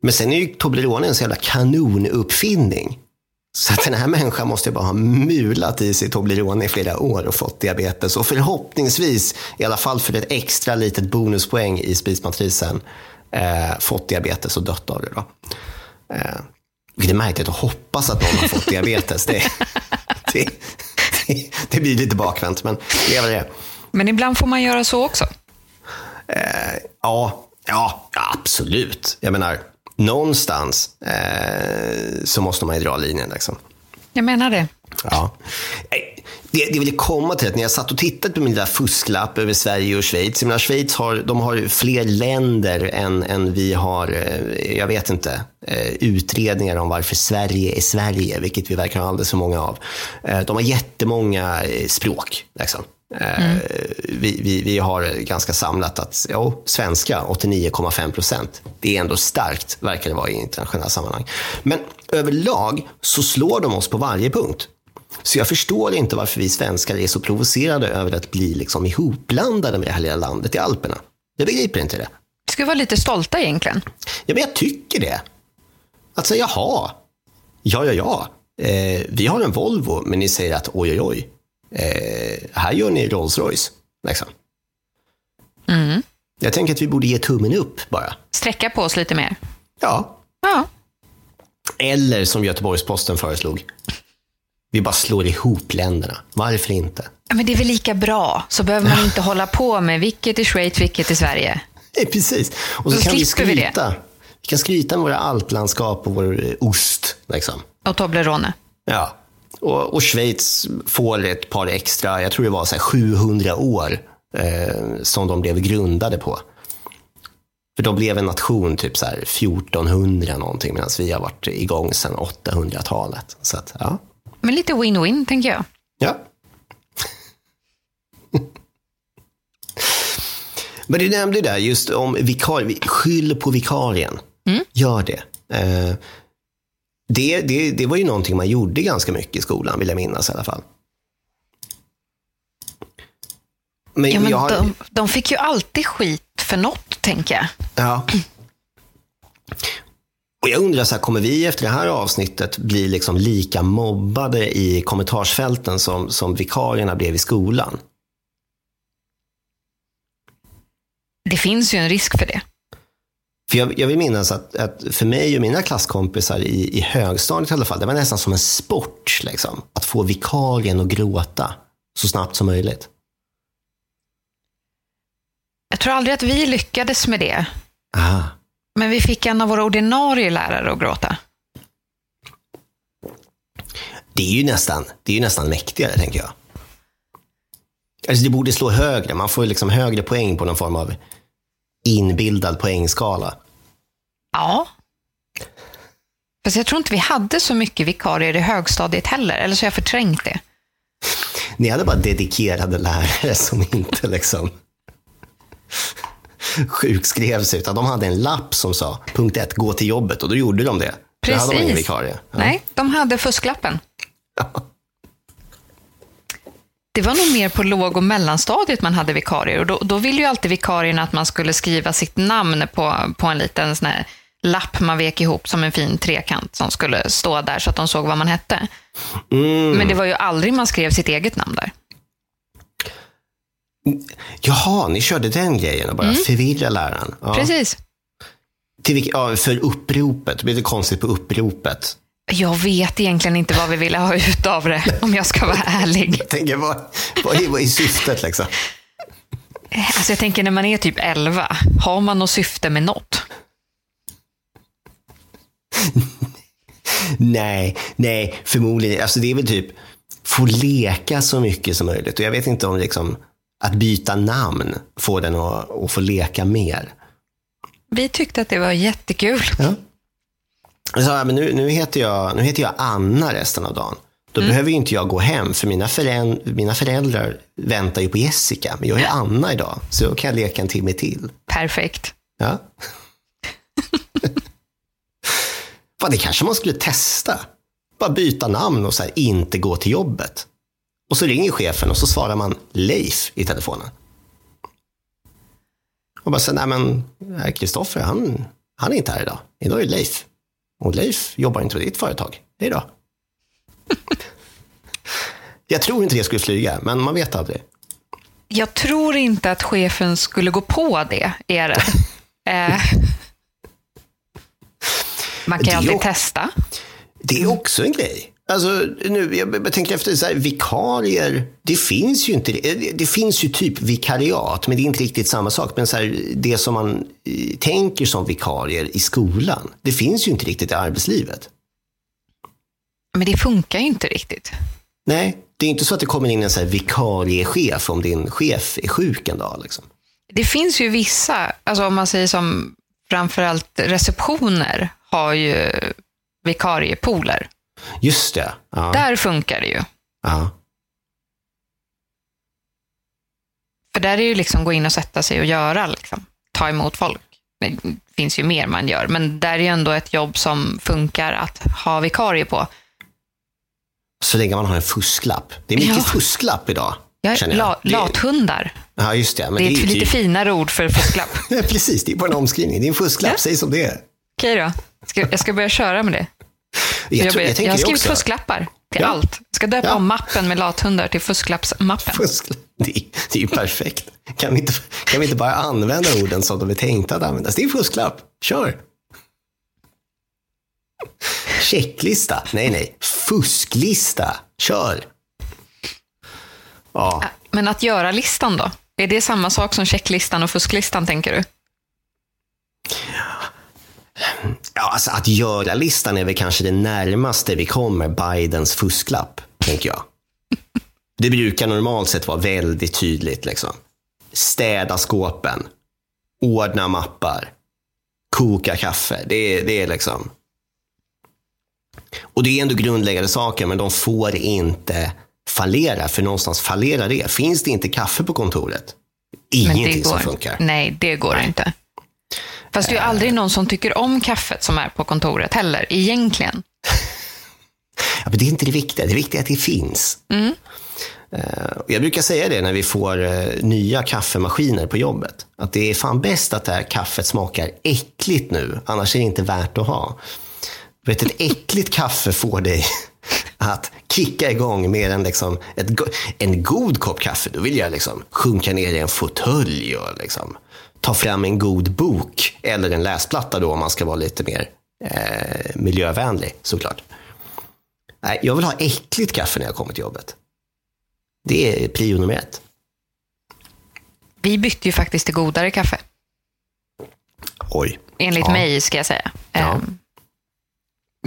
Men sen är ju Toblerone en så jävla kanonuppfinning. Så att den här människan måste ju bara ha mulat i sig Toblerone i flera år och fått diabetes. Och förhoppningsvis, i alla fall för ett extra litet bonuspoäng i spismatrisen, eh, fått diabetes och dött av det. Då. Eh, vilket är märkligt att hoppas att någon har fått diabetes. Det, det, det, blir lite bakvänt, men det är vad det. Men ibland får man göra så också. Ja, ja, absolut. Jag menar, någonstans eh, så måste man ju dra linjen. Liksom. Jag menar det. Ja. Eh, det, det vill komma till att när jag satt och tittade på min lilla fusklapp över Sverige och Schweiz. Jag menar, Schweiz har, de har fler länder än, än vi har, eh, jag vet inte, eh, utredningar om varför Sverige är Sverige, vilket vi verkar ha alldeles för många av. De har jättemånga språk. Liksom. Eh, vi, vi, vi har ganska samlat att jo, svenska 89,5 procent. Det är ändå starkt, verkar det vara i internationella sammanhang. Men överlag så slår de oss på varje punkt. Så jag förstår inte varför vi svenskar är så provocerade över att bli liksom ihopblandade med det här lilla landet i Alperna. Jag begriper inte det. Ska vara lite stolta egentligen. Ja, men jag tycker det. Att säga jaha, ja, ja, ja. Eh, vi har en Volvo, men ni säger att oj, oj, oj. Eh, här gör ni Rolls Royce. Liksom. Mm. Jag tänker att vi borde ge tummen upp bara. Sträcka på oss lite mer. Ja. Ja. Eller som Göteborgs-Posten föreslog. Vi bara slår ihop länderna. Varför inte? Ja, Men det är väl lika bra, så behöver man inte hålla på med vilket är Schweiz, vilket är Sverige. Nej, precis. Och så, Så kan vi slipper vi skryta. Vi kan skryta med våra alplandskap och vår eh, ost. Liksom. Och Toblerone. Ja. Och, och Schweiz får ett par extra, jag tror det var så här 700 år eh, som de blev grundade på. För de blev en nation typ så här 1400 någonting medan vi har varit igång sedan 800-talet. Så att, ja. Men lite win-win, tänker jag. Ja. Men du nämnde där just om vikar, skyll på vikarien. Gör det. Eh, det, det. Det var ju någonting man gjorde ganska mycket i skolan, vill jag minnas i alla fall. Men, Ja, men jag de, de fick ju alltid skit för något, tänker jag. Ja. Och jag undrar, så här, kommer vi efter det här avsnittet bli liksom lika mobbade i kommentarsfälten som, som vikarierna blev i skolan? Det finns ju en risk för det. För jag, jag vill minnas att, att för mig och mina klasskompisar i, i högstadiet i alla fall, det var nästan som en sport. Liksom, att få vikarien att gråta så snabbt som möjligt. Jag tror aldrig att vi lyckades med det. Ah. Men vi fick en av våra ordinarie lärare att gråta. Det är ju nästan, det är ju nästan mäktigare, tänker jag. Alltså det borde slå högre. Man får liksom högre poäng på någon form av inbildad poängskala. Ja. Fast jag tror inte vi hade så mycket vikarier i högstadiet heller, eller så har jag förträngt det. Ni hade bara dedikerade lärare som inte liksom sjukskrevs, utan de hade en lapp som sa punkt ett, gå till jobbet och då gjorde de det. Då hade de ingen Precis. vikarie. Ja. Nej, de hade fusklappen. Det var nog mer på låg och mellanstadiet man hade vikarier och då, då ville ju alltid vikarierna att man skulle skriva sitt namn på, på en liten sån här lapp man vek ihop som en fin trekant som skulle stå där så att de såg vad man hette. Mm. Men det var ju aldrig man skrev sitt eget namn där. Jaha, ni körde den grejen och bara förvirra läraren. Ja. Precis. Till ja, för uppropet, det blir lite konstigt på uppropet. Jag vet egentligen inte vad vi ville ha ut av det, om jag ska vara ärlig. Jag tänker, vad, vad, är, vad är syftet liksom? Alltså jag tänker när man är typ 11, har man något syfte med något? Nej, nej, förmodligen. Alltså det är väl typ få leka så mycket som möjligt. Och jag vet inte om liksom att byta namn får den att, att få leka mer. Vi tyckte att det var jättekul. Ja. Jag sa, men nu, nu, heter jag, nu heter jag Anna resten av dagen. Då behöver ju inte jag gå hem, för mina, föräld, mina föräldrar väntar ju på Jessica. Men jag är Anna idag, så då kan jag leka en timme till. Perfekt. Ja. Fan, det kanske man skulle testa. Bara byta namn och så här, inte gå till jobbet. Och så ringer chefen och så svarar man Leif i telefonen. Och bara säger, nej men Kristoffer, han, han är inte här idag. Idag är det Leif. Och Leif jobbar inte på ditt företag. Hej då. Jag tror inte det skulle flyga, men man vet aldrig. Jag tror inte att chefen skulle gå på det, är rädd. Eh, Man kan Det ju alltid testa. Det är också en grej. Alltså, nu, jag tänker efter, så här, vikarier, det finns ju inte, det, det finns ju typ vikariat, men det är inte riktigt samma sak. Men så här, det som man eh, tänker som vikarier i skolan, det finns ju inte riktigt i arbetslivet. Men det funkar ju inte riktigt. Nej, det är inte så att det kommer in en så här vikariechef om din chef är sjuk en dag. Liksom. Det finns ju vissa, alltså om man säger som framförallt receptioner har ju vikariepooler. Just det. Ja, Där funkar det ju. ja. För där är ju liksom gå in och sätta sig och göra, liksom, ta emot folk. Det finns ju mer man gör, men där är ju ändå ett jobb som funkar att ha vikarie på. Så länge man har en fusklapp. Det är mycket Ja. fusklapp idag. Jag. la, Det- lathundar. Ja, just det. Men Det är ett lite typ- finare ord för fusklapp. Precis, det är bara en omskrivning. Det är en fusklapp, Ja. säg som det är. Okej då. Ska, jag ska börja köra med det. Jag, Jag, tror, jag, jag har skrivit också. fusklappar till Ja. allt. Ska döpa Ja. om mappen med lathundar till fusklappsmappen. Fusk. Det är, det är ju perfekt. Kan vi, inte, kan vi inte bara använda orden som de är tänkta att användas? Det är en fusklapp. Kör! Checklista. Nej, nej. Fusklista. Kör! Ja, Men att göra-listan då? Är det samma sak som checklistan och fusklistan, tänker du? Ja alltså att göra-listan är väl kanske det närmaste vi kommer Bidens fusklapp, tänker jag. Det brukar normalt sett vara väldigt tydligt. Liksom. Städa skåpen, ordna mappar, koka kaffe. Det det är liksom... Och det är ändå grundläggande saker, men de får inte fallera, för någonstans fallerar det. Finns det inte kaffe på kontoret, ingenting som funkar. Nej, det går inte. Fast det är ju aldrig någon som tycker om kaffet som är på kontoret heller, egentligen. Ja, men det är inte det viktiga. Det viktiga är att det finns. Mm. Eh, Jag brukar säga det när vi får eh, nya kaffemaskiner på jobbet. Att det är fan bäst att det här kaffet smakar äckligt nu. Annars är det inte värt att ha. Vet, ett äckligt kaffe får dig att kicka igång mer än liksom ett, en god kopp kaffe. Då vill jag liksom sjunka ner i en fåtölj och liksom ta fram en god bok. Eller en läsplatta då om man ska vara lite mer eh, miljövänlig såklart. Nej, jag vill ha äckligt kaffe när jag kommer till jobbet. Det är prio nummer ett. Vi bytte ju faktiskt till godare kaffe. Oj. Enligt Ja. mig, ska jag säga. Ja. Ehm,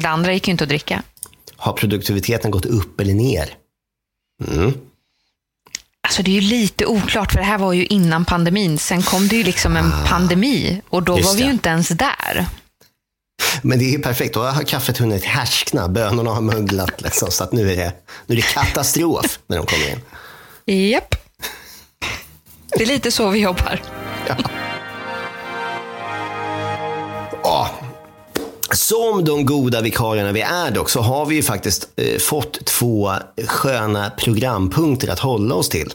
Det andra gick ju inte att dricka. Har produktiviteten gått upp eller ner? Mm. Alltså det är ju lite oklart, för det här var ju innan pandemin. Sen kom det ju liksom en pandemi och då Ah. Var vi ju inte ens där. Men det är perfekt. Då har kaffet hunnit härskna. Bönorna har möglat. Liksom, så att nu är, det, nu är det katastrof när de kommer in. Japp. Det är lite så vi jobbar. Ja. Som de goda vikarierna vi är dock så har vi ju faktiskt eh, fått två sköna programpunkter att hålla oss till.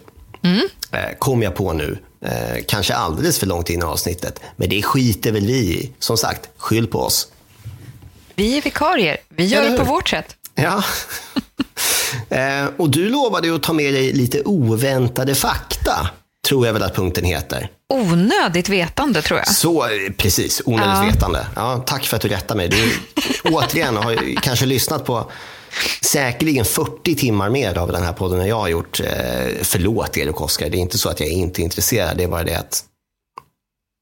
Eh, kom jag på nu. Eh, kanske alldeles för långt in i avsnittet. Men det skiter väl vi i. Som sagt, skyll på oss. Vi är vikarier. Vi gör det på vårt sätt. Ja. eh, och du lovade ju att ta med dig lite oväntade fakta. Tror jag väl att punkten heter. Onödigt vetande, tror jag. Så, precis. Onödigt Ja. vetande. Ja, tack för att du rättar mig. Du, återigen, har kanske lyssnat på säkerligen 40 timmar mer av den här podden än jag har gjort. Eh, förlåt Erik Oskar, det är inte så att jag är inte är intresserad. Det är bara det att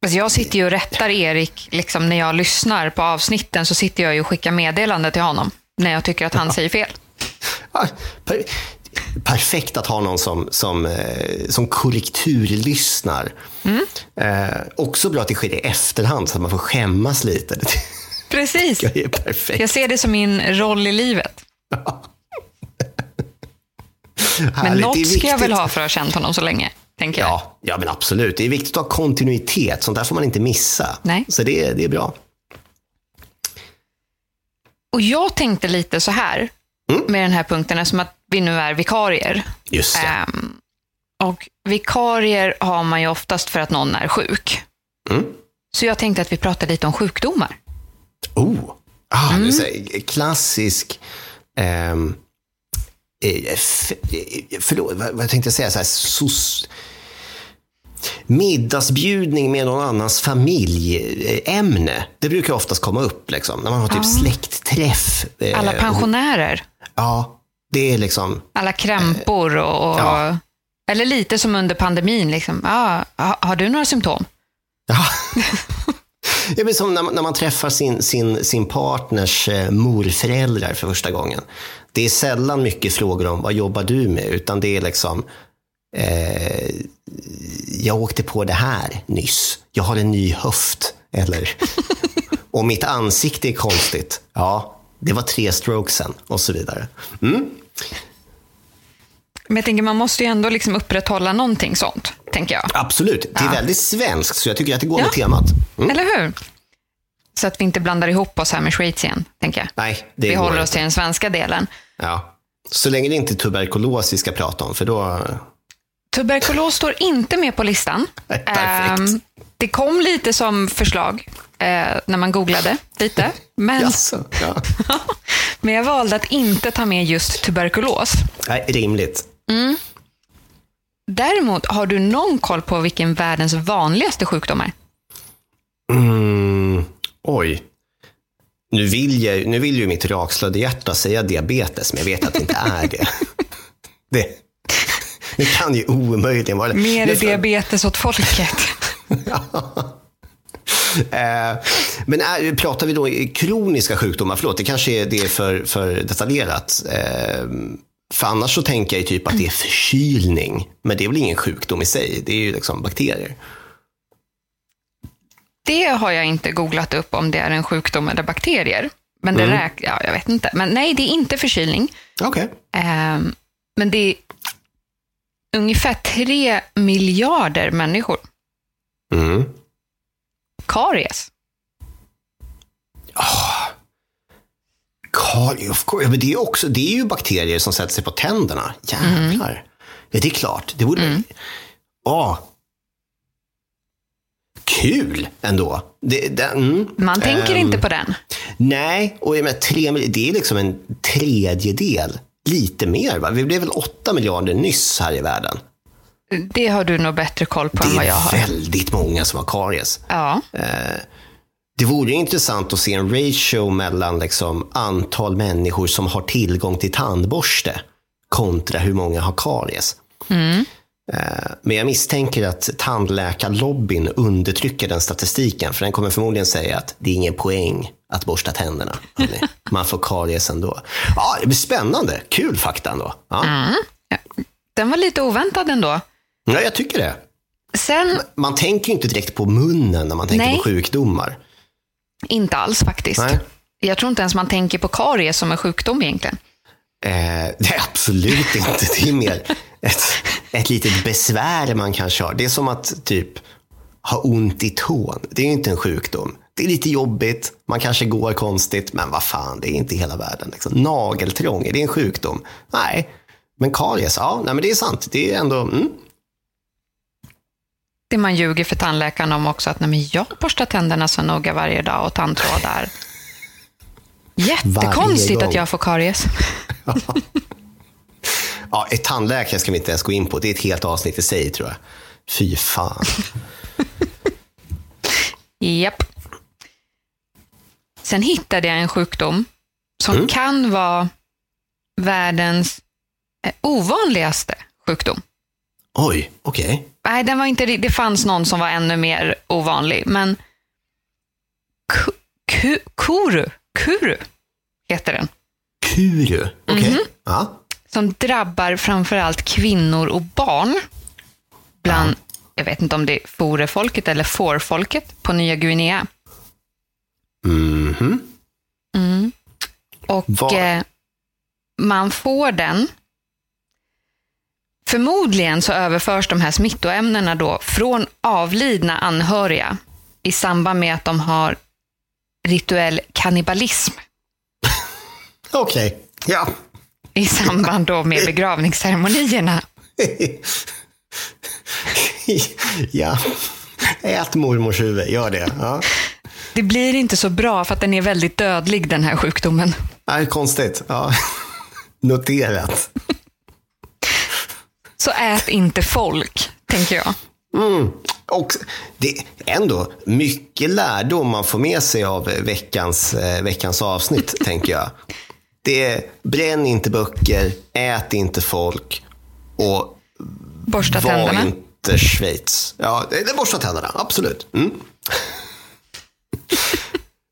Alltså jag sitter ju och rättar Erik, liksom när jag lyssnar på avsnitten så sitter jag ju och skickar meddelande till honom när jag tycker att han säger fel. Perfekt att ha någon som, som, eh, som korrekturlyssnar. Eh, också bra att det sker i efterhand så att man får skämmas lite. Precis. jag är perfekt. Jag ser det som min roll i livet. Men något ska jag väl ha för att ha känt honom så länge, tänker jag. Ja, ja, men absolut. Det är viktigt att ha kontinuitet. Sånt där får man inte missa. Nej. Så det, det är bra. Och jag tänkte lite så här Mm. med den här punkten, eftersom att vi nu är vikarier. Just det. Ehm, och vikarier har man ju oftast för att någon är sjuk. Mm. Så jag tänkte att vi pratar lite om sjukdomar. Oh, ah, Mm. det är här, klassisk... eh, förlåt, vad, tänkte jag säga? Så här, sos, middagsbjudning med någon annans familjeämne. Det brukar oftast komma upp liksom, när man har typ släktträff. eh, Alla pensionärer, Ja, det är liksom... alla krämpor och... och Ja. Eller lite som under pandemin. Liksom. Ah, ha- har du några symptom? Ja. Det är som när man, när man träffar sin, sin, sin partners eh, morföräldrar för första gången. Det är sällan mycket frågor om vad jobbar du med, utan det är liksom eh, jag åkte på det här nyss. Jag har en ny höft. Eller, och mitt ansikte är konstigt. Ja, det var tre strokes sen och så vidare. Mm. Men jag tänker, man måste ju ändå liksom upprätthålla någonting sånt, tänker jag. Absolut. Det är Ja. väldigt svenskt, så jag tycker att det går Ja. med temat. Mm. Eller hur? Så att vi inte blandar ihop oss här med Schweiz igen, tänker jag. Nej, det Vi håller oss till den svenska delen. Ja. Så länge det inte är tuberkulos vi ska prata om, för då... Tuberkulos står inte med på listan. Perfekt. Ehm, det kom lite som förslag eh, när man googlade lite. Men, Jaså? Ja. men jag valde att inte ta med just tuberkulos. Nej, rimligt. Däremot, har du någon koll på vilken världens vanligaste sjukdom är? Mm, oj. Nu vill, jag, nu vill ju mitt rakslödda hjärta säga diabetes, men jag vet att det inte är det. det, det kan ju omöjligen vara det. Mer diabetes åt folket. men är, pratar vi då kroniska sjukdomar? Förlåt, det kanske är, det är för, för detaljerat. Eh, för annars så tänker jag ju typ att det är förkylning. Men det är väl ingen sjukdom i sig? Det är ju liksom bakterier. Det har jag inte googlat upp om det är en sjukdom eller bakterier. Men det Mm. räk- ja, jag vet inte. Men nej, det är inte förkylning. Okej. Ehm, men det är ungefär tre miljarder människor. Mm. Karies. Kari, of course. Ja, men det, är också, det är ju bakterier som sätter sig på tänderna. Jävlar. Ja, det är klart. Det borde... Ja. Kul ändå. Det, det, mm. Man tänker Ehm, inte på den. Nej, och jag menar, tre, det är liksom en tredjedel. Lite mer, va? Vi blev väl åtta miljarder nyss här i världen. Det har du nog bättre koll på än Det vad jag är har. väldigt många som har karies. Ja. Det vore intressant att se en ratio mellan liksom antal människor som har tillgång till tandborste kontra hur många har karies. Eh, Men jag misstänker att tandläkarlobbyn undertrycker den statistiken, för den kommer förmodligen säga att det är ingen poäng att borsta tänderna. Man får karies ändå. Ja, det blir spännande. Kul fakta ändå. Ja, Den var lite oväntad ändå. Ja jag tycker det. Sen, Man tänker ju inte direkt på munnen när man tänker Nej. på sjukdomar. inte alls faktiskt. Nej. Jag tror inte ens man tänker på karies som en sjukdom egentligen. Eh, det är absolut inte. Det är mer ett, ett litet besvär man kanske har. Det är som att typ ha ont i tån. Det är ju inte en sjukdom. Det är lite jobbigt, man kanske går konstigt, men vad fan, det är inte hela världen. Liksom. Nageltrång, är det en sjukdom? Nej. Men karies, ja, nej, men det är sant. Det är ändå, mm. Det man ljuger för tandläkaren om också, att nej, men jag borstar tänderna så noga varje dag och tandtrådar. Jättekonstigt att jag får karies. Ja, ett tandläkare ska vi inte ens gå in på. Det är ett helt avsnitt i sig, tror jag. Fy fan. Japp. Sen hittade jag en sjukdom som kan vara världens eh, ovanligaste sjukdom. Oj, okej. Nej, den var inte, det fanns någon som var ännu mer ovanlig, men ku, ku, kuru, kuru heter den. Kuru, okej. Mhm. Ja. Som drabbar framförallt kvinnor och barn. Bland, jag vet inte om det är forefolket eller fårfolket på Nya Guinea. Mhm. Mm. Och eh, man får den. Förmodligen så överförs de här smittoämnena då från avlidna anhöriga i samband med att de har rituell kannibalism Okej, ja. i samband då med begravningsceremonierna. ja. Ät mormors huvud, gör det. Ja. Det blir inte så bra för att den är väldigt dödlig den här sjukdomen. Nej, konstigt. Ja. Noterat. Så ät inte folk, tänker jag. Mm. Och det är ändå mycket lärdom man får med sig av veckans, eh, veckans avsnitt, tänker jag. Det är bränn inte böcker, ät inte folk och Borsta var tänderna. inte Schweiz. Ja, det är borsta tänderna, absolut. Mm.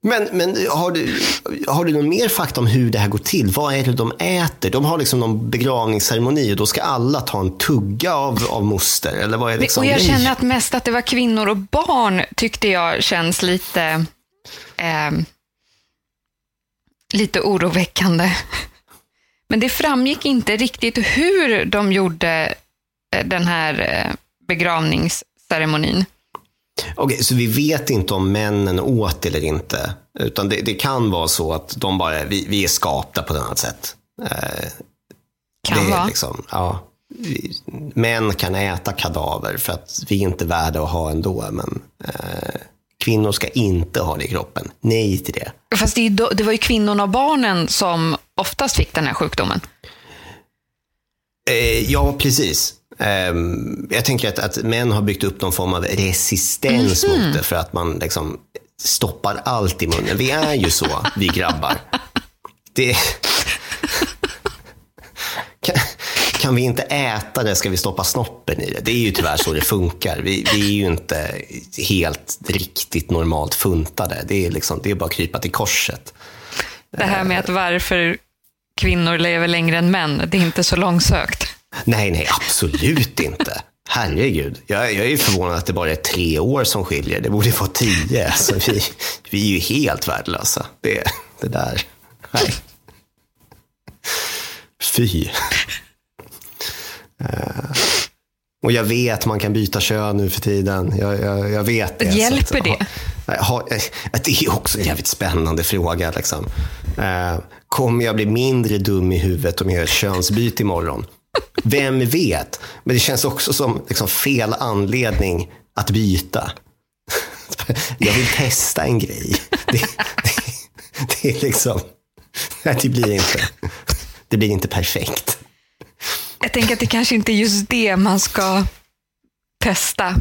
Men, men har, du, har du någon mer fakta om hur det här går till? Vad är det de äter? De har liksom någon begravningsceremoni och då ska alla ta en tugga av, av moster? Eller vad är liksom och jag grejen? känner att mest att det var kvinnor och barn tyckte jag känns lite, ehm, lite oroväckande. Men det framgick inte riktigt hur de gjorde eh, den här eh, begravningsceremonin. Okej, så vi vet inte om männen åt eller inte. Utan det, det kan vara så att de bara, vi, vi är skapta på ett annat sätt. Eh, Kan vara. Liksom, ja, vi, män kan äta kadaver för att vi är inte värda att ha ändå. Men eh, kvinnor ska inte ha det i kroppen. Nej till det. Fast det, då- det var ju kvinnorna och barnen som oftast fick den här sjukdomen. Eh, ja, precis. Ehm, jag tänker att, att män har byggt upp någon form av resistens mot det för att man liksom stoppar allt i munnen. Vi är ju så, vi grabbar. Det... Kan, kan vi inte äta det ska vi stoppa snoppen i det. Det är ju tyvärr så det funkar. Vi, vi är ju inte helt riktigt normalt funtade. Det är, liksom, det är bara att krypa till korset. Det här med att varför kvinnor lever längre än män, det är inte så långsökt. Nej, nej, absolut inte. Herregud. Jag, jag är förvånad att det bara är tre år som skiljer. Det borde vara tio. Alltså, vi, vi är ju helt värdelösa. Det, det där. Nej. Fy. Eh, och jag vet man kan byta kön nu för tiden. Jag, jag, jag vet det. Hjälper att- det? Nej, ha- eh, Det är också en jävligt spännande fråga. Liksom. Eh, Kommer jag bli mindre dum i huvudet om jag gör ett könsbyte imorgon? Vem vet? Men det känns också som liksom, fel anledning att byta. Jag vill testa en grej. Det, det, det är liksom... Nej, det blir inte, det blir inte perfekt. Jag tänker att det kanske inte är just det man ska testa.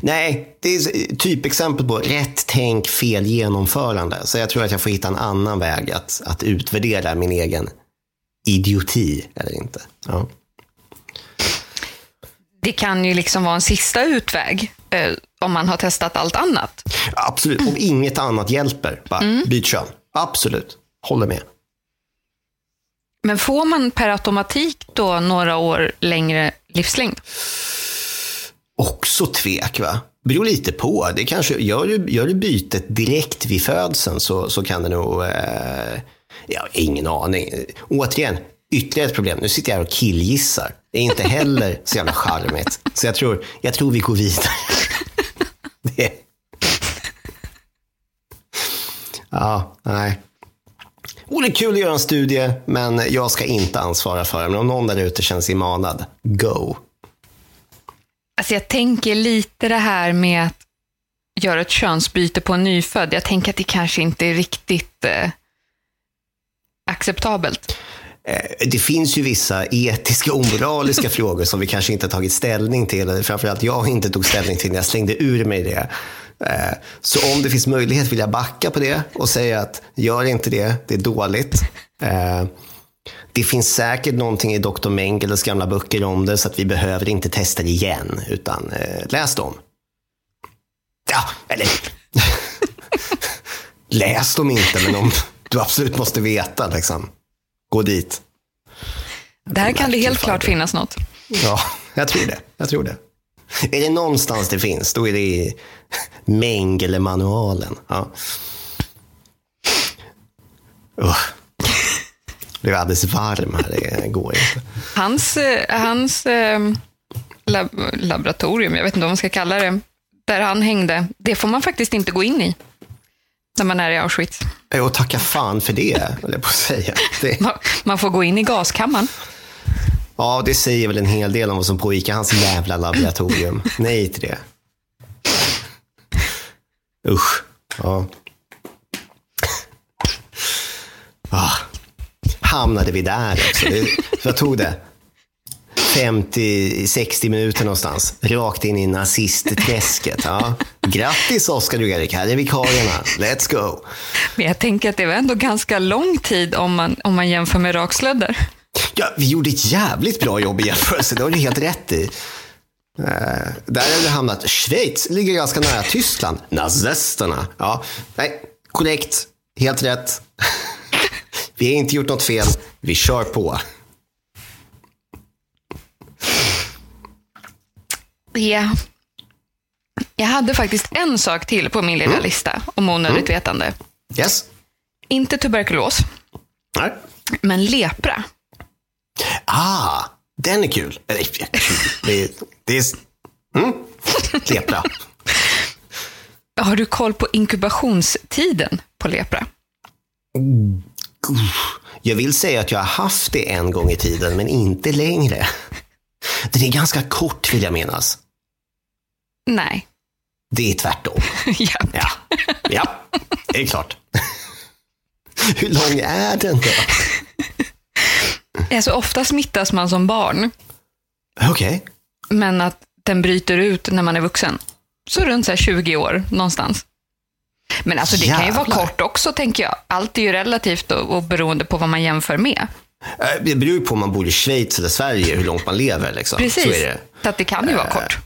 Nej, det är typexempel på rätt tänk, fel genomförande. Så jag tror att jag får hitta en annan väg att, att utvärdera min egen idioti eller inte. Ja. Det kan ju liksom vara en sista utväg eh, om man har testat allt annat. Absolut, om inget annat hjälper, bara byt kön. Absolut, håller med. Men får man per automatik då några år längre livslängd? Också tvek, va? Beror lite på. Det kanske, gör, du, gör du bytet direkt vid födseln så, så kan det nog... Eh, jag har ingen aning. Återigen, ytterligare ett problem. Nu sitter jag här och killgissar. Det är inte heller så jävla charmigt. Så jag tror, jag tror vi går vidare. Det. Ja, nej. Och det är kul att göra en studie, men jag ska inte ansvara för det. Men om någon där ute känner sig manad, go. Alltså jag tänker lite det här med att göra ett könsbyte på en nyfödd. Jag tänker att det kanske inte är riktigt eh, acceptabelt. Eh, Det finns ju vissa etiska och moraliska frågor som vi kanske inte har tagit ställning till. Framförallt jag inte tog ställning till när jag slängde ur mig det. Eh, Så om det finns möjlighet vill jag backa på det och säga att gör inte det, det är dåligt. Eh, Det finns säkert någonting i Dr. Mengeles gamla böcker om det så att vi behöver inte testa det igen, utan läs dem. Ja, eller läs dem inte, men om du absolut måste veta, liksom. gå dit. Där kan det helt klart finnas något. Ja, jag tror det. Jag tror det. Är det någonstans det finns, då är det i Mengele-manualen. Ja. Uh. Blev alldeles varm här, det går inte. Hans, eh, hans eh, lab laboratorium, jag vet inte vad man ska kalla det, där han hängde, det får man faktiskt inte gå in i när man är i Auschwitz. Och tacka fan för det, jag på att säga. Det, Ma- Man får gå in i gaskammaren. ja, det säger väl en hel del om vad som pågick i hans jävla laboratorium. Nej till det. Usch. Ja. Ah. Hamnade vi där också? Det, vad tog det? 50-60 minuter någonstans. Rakt in i nazistträsket. Ja. Grattis Oskar och Erik, här är vikarierna. Let's go. Men jag tänker att det var ändå ganska lång tid om man, om man jämför med rakslödder. Ja, vi gjorde ett jävligt bra jobb i jämförelse, det har du helt rätt i. Eh, där har vi hamnat. Schweiz ligger ganska nära Tyskland. Nazisterna. Ja, nej, korrekt. Helt rätt. vi har inte gjort något fel. Vi kör på. Ja. Jag hade faktiskt en sak till på min lilla lista om onödigt vetande. Yes? Inte tuberkulos, Nej. men lepra. Ah, den är kul. Eller, kul. Det, är, det, är, Mm. Lepra. Har du koll på inkubationstiden på lepra? Jag vill säga att jag har haft det en gång i tiden, men inte längre. Den är ganska kort vill jag minnas. Nej. Det är tvärtom. ja. Ja, ja det är klart. Hur lång är den då? Alltså, ofta smittas man som barn, Okej. men att den bryter ut när man är vuxen. Så runt så här 20 år någonstans. Men alltså det kan ju vara Jävlar. kort också, tänker jag. Allt är ju relativt och, och beroende på vad man jämför med. Eh, Det beror ju på om man bor i Schweiz eller Sverige, hur långt man lever. Liksom. Precis. Så är det. Så att det kan ju vara kort.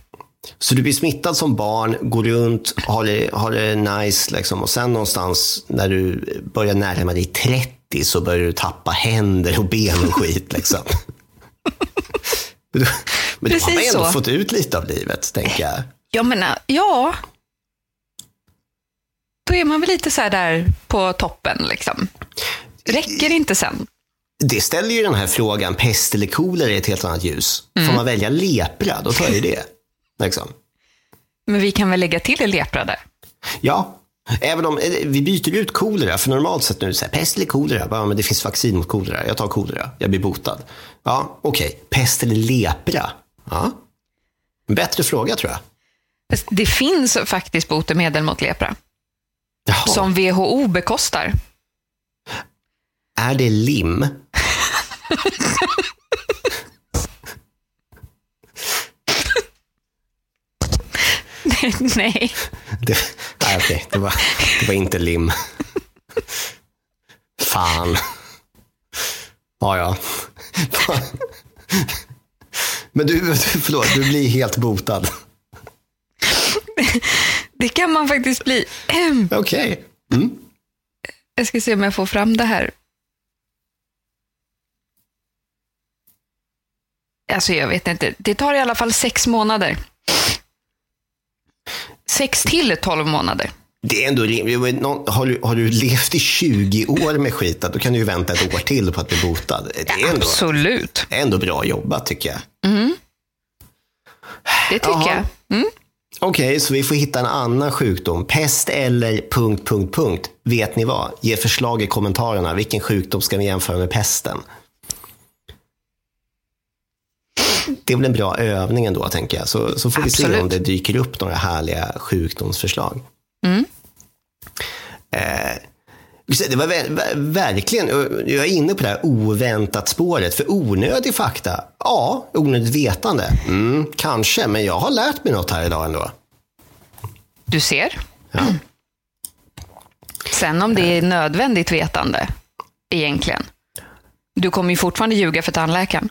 Så du blir smittad som barn, går runt, har det, har det nice liksom. och sen någonstans när du börjar närma dig 30 så börjar du tappa händer och ben och skit. Liksom. Men då har man Precis ändå så. fått ut lite av livet, tänker jag. Jag menar, ja. Då är man väl lite så här där på toppen liksom. Räcker inte sen? Det ställer ju den här frågan, pest eller kolera i ett helt annat ljus. Mm. Får man välja lepra, då tar jag ju det. Liksom. Men vi kan väl lägga till lepra där? Ja, även om eh, vi byter ut kolera, för normalt sett nu så här, pest eller kolera, ja, men det finns vaccin mot kolera, jag tar kolera, jag blir botad. Ja, okej, pest eller lepra? Ja. En bättre fråga tror jag. Det finns faktiskt botemedel mot lepra. Jaha. Som WHO bekostar. Är det lim? Nej. Det, nej, okej, det, var, det var inte lim. Fan. Ja, ja. Men du, förlåt, du blir helt botad. Det kan man faktiskt bli. Ehm, Okej. Mm. Jag ska se om jag får fram det här. Alltså jag vet inte. Det tar i alla fall sex månader. Sex till tolv månader. Det är ändå rimligt. Har du, har du levt i 20 år med skiten, då kan du ju vänta ett år till på att bli botad. Det är ändå, Absolut. ändå bra jobbat tycker jag. Det tycker Jaha. jag. Mm. Okej, så vi får hitta en annan sjukdom. Pest eller... Punkt, punkt, punkt. Vet ni vad? Ge förslag i kommentarerna. Vilken sjukdom ska vi jämföra med pesten? Det är väl en bra övning ändå, tänker jag. Så, så får vi se Absolut. om det dyker upp några härliga sjukdomsförslag. Mm. Eh, det var ver- ver- verkligen, jag är inne på det här oväntat spåret. För onödig fakta, ja, onödigt vetande, mm, kanske. Men jag har lärt mig något här idag ändå. Du ser. Ja. Sen om det är nödvändigt vetande, egentligen. Du kommer ju fortfarande ljuga för tandläkaren.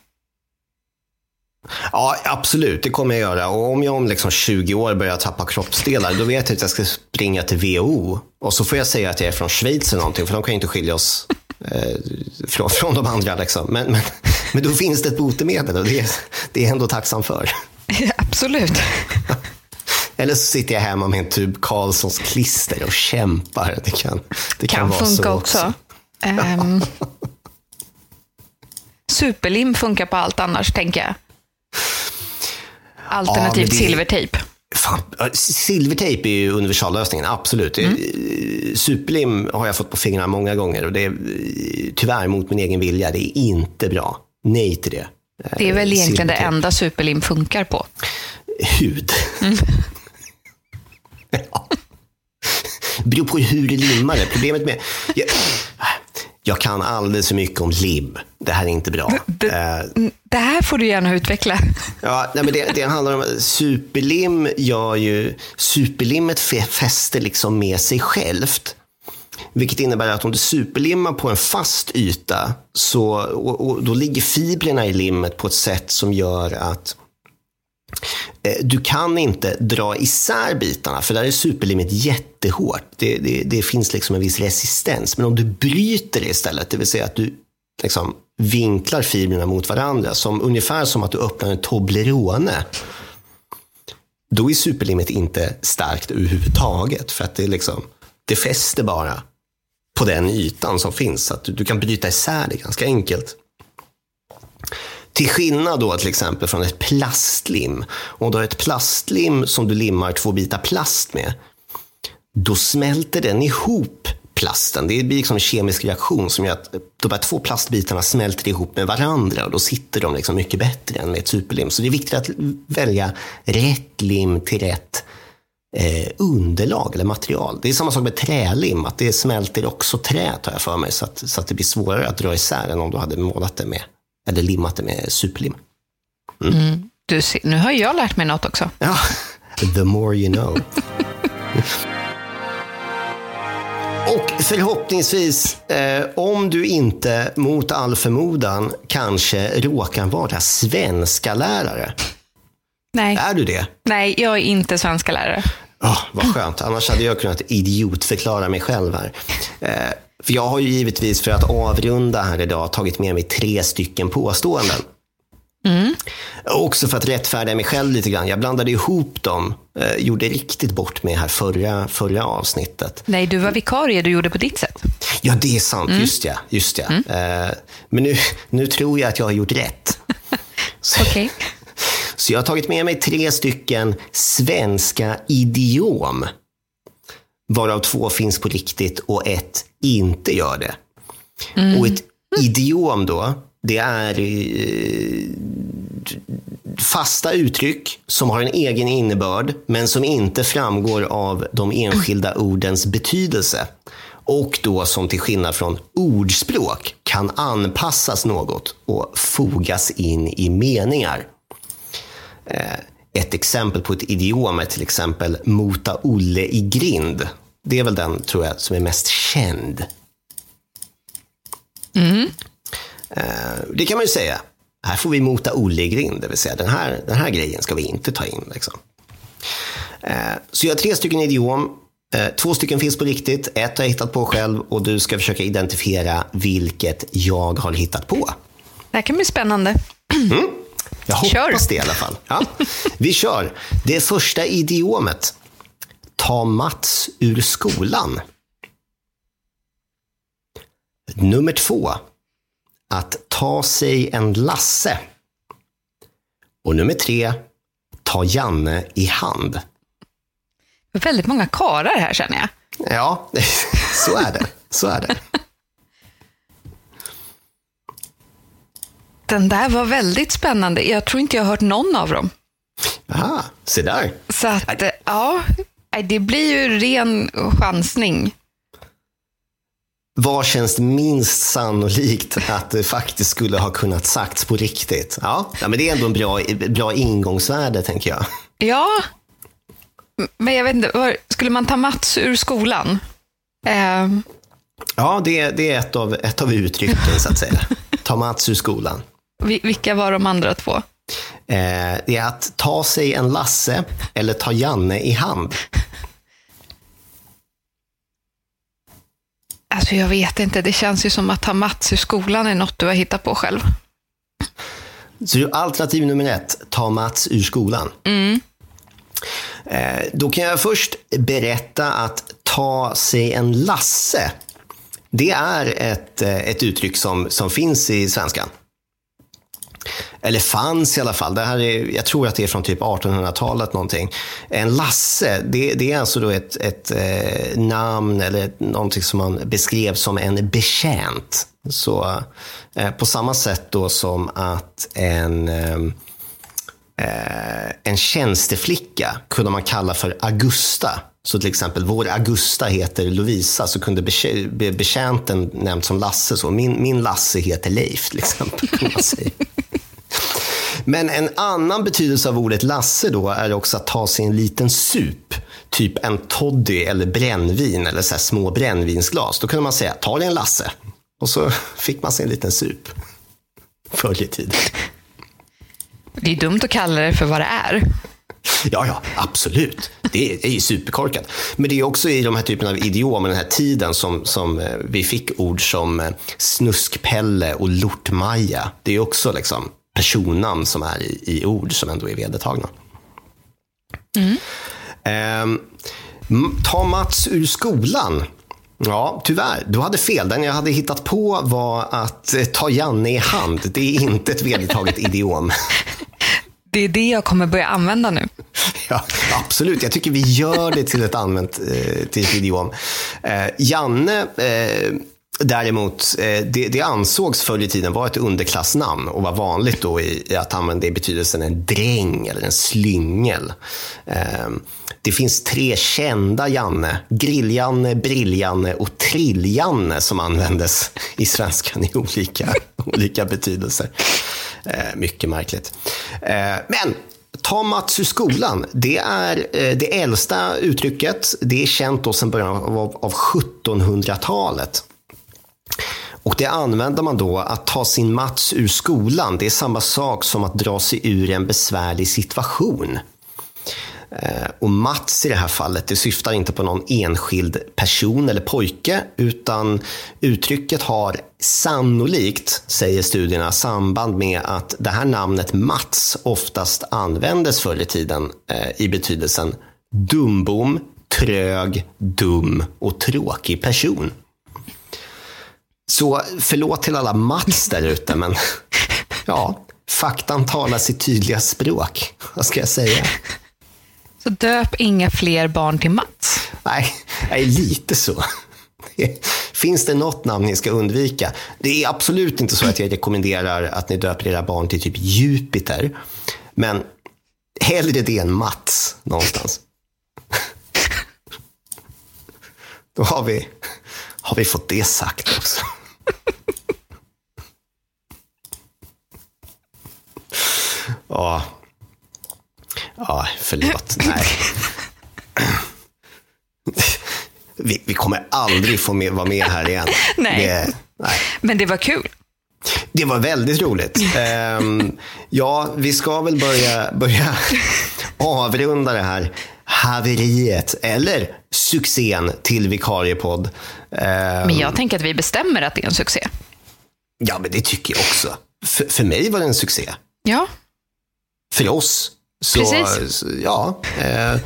Ja, absolut. Det kommer jag göra. Och om jag om liksom 20 år börjar tappa kroppsdelar, då vet jag att jag ska springa till WHO. Och så får jag säga att jag är från Schweiz eller någonting, för de kan ju inte skilja oss eh, från, från de andra. Liksom. Men, men, men då finns det ett botemedel och det, är- det är jag ändå tacksam för. Absolut. Eller så sitter jag hemma med en tub Carlssons klister och kämpar. Det kan, det kan, Kan vara funka så också. Ehm, superlim funkar på allt annars, tänker jag. Alternativt Ja, det- silvertejp. Fan, silvertejp är ju universallösningen, absolut. Mm. Eh, Superlim har jag fått på fingrarna många gånger och det är eh, tyvärr mot min egen vilja. Det är inte bra. Nej till det. Eh, Det är väl egentligen det silvertejp. enda superlim funkar på. Hud. Mm. ja. beror på hur du limmar det. Problemet med... Jag, jag kan alldeles för mycket om lim. Det här är inte bra. Eh, Det, det här får du gärna utveckla. Ja, nej, men det, det handlar om superlim gör ju, superlimmet fäster liksom med sig självt. Vilket innebär att om du superlimmar på en fast yta så, och, och då ligger fibrerna i limmet på ett sätt som gör att eh, Eh, du kan inte dra isär bitarna, för där är superlimmet jättehårt. Det, det, det finns liksom en viss resistens. Men om du bryter det istället, det vill säga att du liksom vinklar fibrerna mot varandra, som, ungefär som att du öppnar en Toblerone, då är superlimmet inte starkt överhuvudtaget. För att det, liksom, det fäster bara på den ytan som finns. Så att du, du kan bryta isär det ganska enkelt. Till skillnad då till exempel från ett plastlim. Om du har ett plastlim som du limmar två bitar plast med, då smälter den ihop plasten. Det blir liksom en kemisk reaktion som gör att de här två plastbitarna smälter ihop med varandra och då sitter de liksom mycket bättre än med ett superlim. Så det är viktigt att välja rätt lim till rätt eh, underlag eller material. Det är samma sak med trälim, att det smälter också trä tar jag för mig, så att, så att det blir svårare att dra isär än om du hade målat det med, eller limmat det med superlim. Mm. Mm. Du ser, nu har jag lärt mig något också. Ja, the more you know. Och förhoppningsvis, eh, om du inte mot all förmodan kanske råkar vara svenska lärare. Nej. Är du det? Nej, jag är inte svenska lärare. Oh, vad skönt, annars hade jag kunnat idiotförklara mig själv här. Eh, för jag har ju givetvis, för att avrunda här idag, tagit med mig tre stycken påståenden. Mm. Också för att rättfärdiga mig själv lite grann. Jag blandade ihop dem. Eh, gjorde riktigt bort mig här förra, förra avsnittet. Nej, du var vikarie. Du gjorde på ditt sätt. Ja, det är sant. Mm. Just ja. Just ja. Mm. Eh, men nu, nu tror jag att jag har gjort rätt. Okej. Okay. Så jag har tagit med mig tre stycken svenska idiom. Varav två finns på riktigt och ett inte gör det. Mm. Och ett idiom då, det är eh, fasta uttryck som har en egen innebörd men som inte framgår av de enskilda ordens betydelse. Och då som till skillnad från ordspråk kan anpassas något och fogas in i meningar. Eh, ett exempel på ett idiom är till exempel mota Olle i grind. Det är väl den, tror jag, som är mest känd. Mm. Det kan man ju säga. Här får vi mota Olle i grind, det vill säga den här, den här grejen ska vi inte ta in. Liksom. Eh, så jag har tre stycken idiom. Två stycken finns på riktigt, ett har jag hittat på själv och du ska försöka identifiera vilket jag har hittat på. Det här kan bli spännande. Mm. Jag hoppas det i alla fall. Ja. Vi kör. Det första idiomet. Ta Mats ur skolan. Nummer två. Att ta sig en Lasse. Och nummer tre. Ta Janne i hand. Väldigt många karar här känner jag. Ja, så är det. Så är det. Den där var väldigt spännande. Jag tror inte jag har hört någon av dem. Aha, se där. Så att, ja, det blir ju ren chansning. Vad känns minst sannolikt att det faktiskt skulle ha kunnat sagts på riktigt? Ja, men det är ändå en bra, bra ingångsvärde, tänker jag. Ja, men jag vet inte, skulle man ta Mats ur skolan? Eh... Ja, det, det är ett av, ett av uttrycken, så att säga. Ta Mats ur skolan. Vilka var de andra två? Eh, det är att ta sig en Lasse eller ta Janne i hand. Alltså jag vet inte, det känns ju som att ta Mats ur skolan är något du har hittat på själv. Så alternativ nummer ett, ta Mats ur skolan. Mm. Eh, då kan jag först berätta att ta sig en Lasse. Det är ett, eh, ett uttryck som, som finns i svenskan. Eller fanns i alla fall. Det här är, jag tror att det är från typ 1800-talet någonting. En Lasse, det, det är alltså då ett, ett eh, namn eller någonting som man beskrev som en betjänt. Så eh, på samma sätt då som att en eh, eh en tjänsteflicka kunde man kalla för Augusta. Så till exempel, vår Augusta heter Lovisa, så kunde betjänten nämnt som Lasse. Så min, min Lasse heter Leif, till exempel. Kan man säga. Men en annan betydelse av ordet Lasse då är också att ta sig en liten sup. Typ en toddy eller brännvin eller så små brännvinsglas. Då kunde man säga, ta dig en Lasse. Och så fick man sig en liten sup. Förr i tiden. Det är dumt att kalla det för vad det är. Ja, ja, absolut. Det är, det är ju superkorkat. Men det är också i de här typen av idiom, den här tiden, som, som eh, vi fick ord som eh, snuskpelle och lortmaja. Det är också liksom personnamn som är i, i ord som ändå är vedertagna. Mm. Eh, ta Mats ur skolan. Ja, tyvärr. Du hade fel. Den jag hade hittat på var att eh, ta Janne i hand. Det är inte ett vedertaget idiom. Det är det jag kommer börja använda nu. Ja, absolut. Jag tycker vi gör det till ett använt eh, till ett idiom. Eh, Janne eh, Däremot, eh, det, det ansågs förr i tiden vara ett underklassnamn och var vanligt då i, i att använda det i betydelsen en dräng eller en slyngel. Ehm, det finns tre kända Janne, Grill-Janne, Brill-Janne och Trill-Janne som användes i svenskan i olika, olika betydelser. Eh, mycket märkligt. Eh, men Ta Mats ur skolan. Det är eh, det äldsta uttrycket. Det är känt då sedan början av 1700-talet. Och det använder man då att ta sin Mats ur skolan. Det är samma sak som att dra sig ur en besvärlig situation. Eh, och Mats i det här fallet, det syftar inte på någon enskild person eller pojke, utan uttrycket har sannolikt, säger studierna, samband med att det här namnet Mats oftast användes förr i tiden eh, i betydelsen dumbom, trög, dum och tråkig person. Så förlåt till alla Mats där ute, men ja, faktan talar sitt tydliga språk. Vad ska jag säga? Så döp inga fler barn till Mats? Nej, nej lite så. Finns det något namn ni ska undvika? Det är absolut inte så att jag rekommenderar att ni döper era barn till typ Jupiter. Men hellre det än Mats någonstans. Då har vi, har vi fått det sagt också. Ja. Ja, förlåt. Nej. Vi, vi kommer aldrig få med, vara med här igen. Nej. Det, nej. Men det var kul. Det var väldigt roligt. Um, ja, vi ska väl börja, börja avrunda det här haveriet eller succén till vikariepodd. Men jag tänker att vi bestämmer att det är en succé. Ja, men det tycker jag också. För, för mig var det en succé. Ja, för oss. Så, Precis. ja, eh,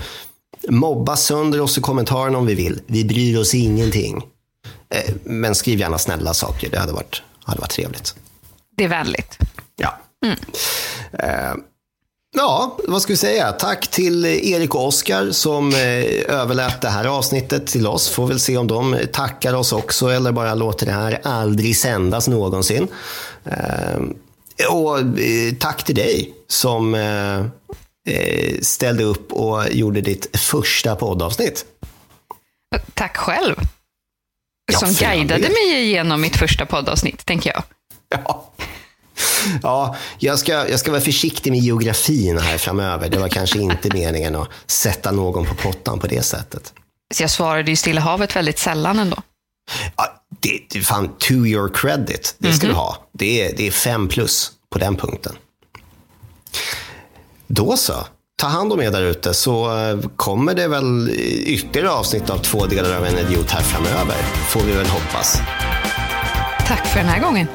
mobba sönder oss i kommentarerna om vi vill. Vi bryr oss ingenting. Eh, men skriv gärna snälla saker. Det hade varit, hade varit trevligt. Det är vänligt. Ja. Mm. Eh, ja, vad ska vi säga? Tack till Erik och Oskar som eh, överlät det här avsnittet till oss. Får väl se om de tackar oss också eller bara låter det här aldrig sändas någonsin. Eh, och eh, tack till dig som eh, eh, ställde upp och gjorde ditt första poddavsnitt. Tack själv. Som ja, guidade mig igenom mitt första poddavsnitt, tänker jag. Ja. Ja, jag ska, jag ska vara försiktig med geografin här framöver. Det var kanske inte meningen att sätta någon på pottan på det sättet. Så jag svarade ju Stilla havet väldigt sällan ändå. Ja, det, det fan, to your credit, det ska mm -hmm. du ha. Det är, det är fem plus på den punkten. Då så. Ta hand om er där ute så eh, kommer det väl ytterligare avsnitt av två delar av en idiot här framöver. Får vi väl hoppas. Tack för den här gången.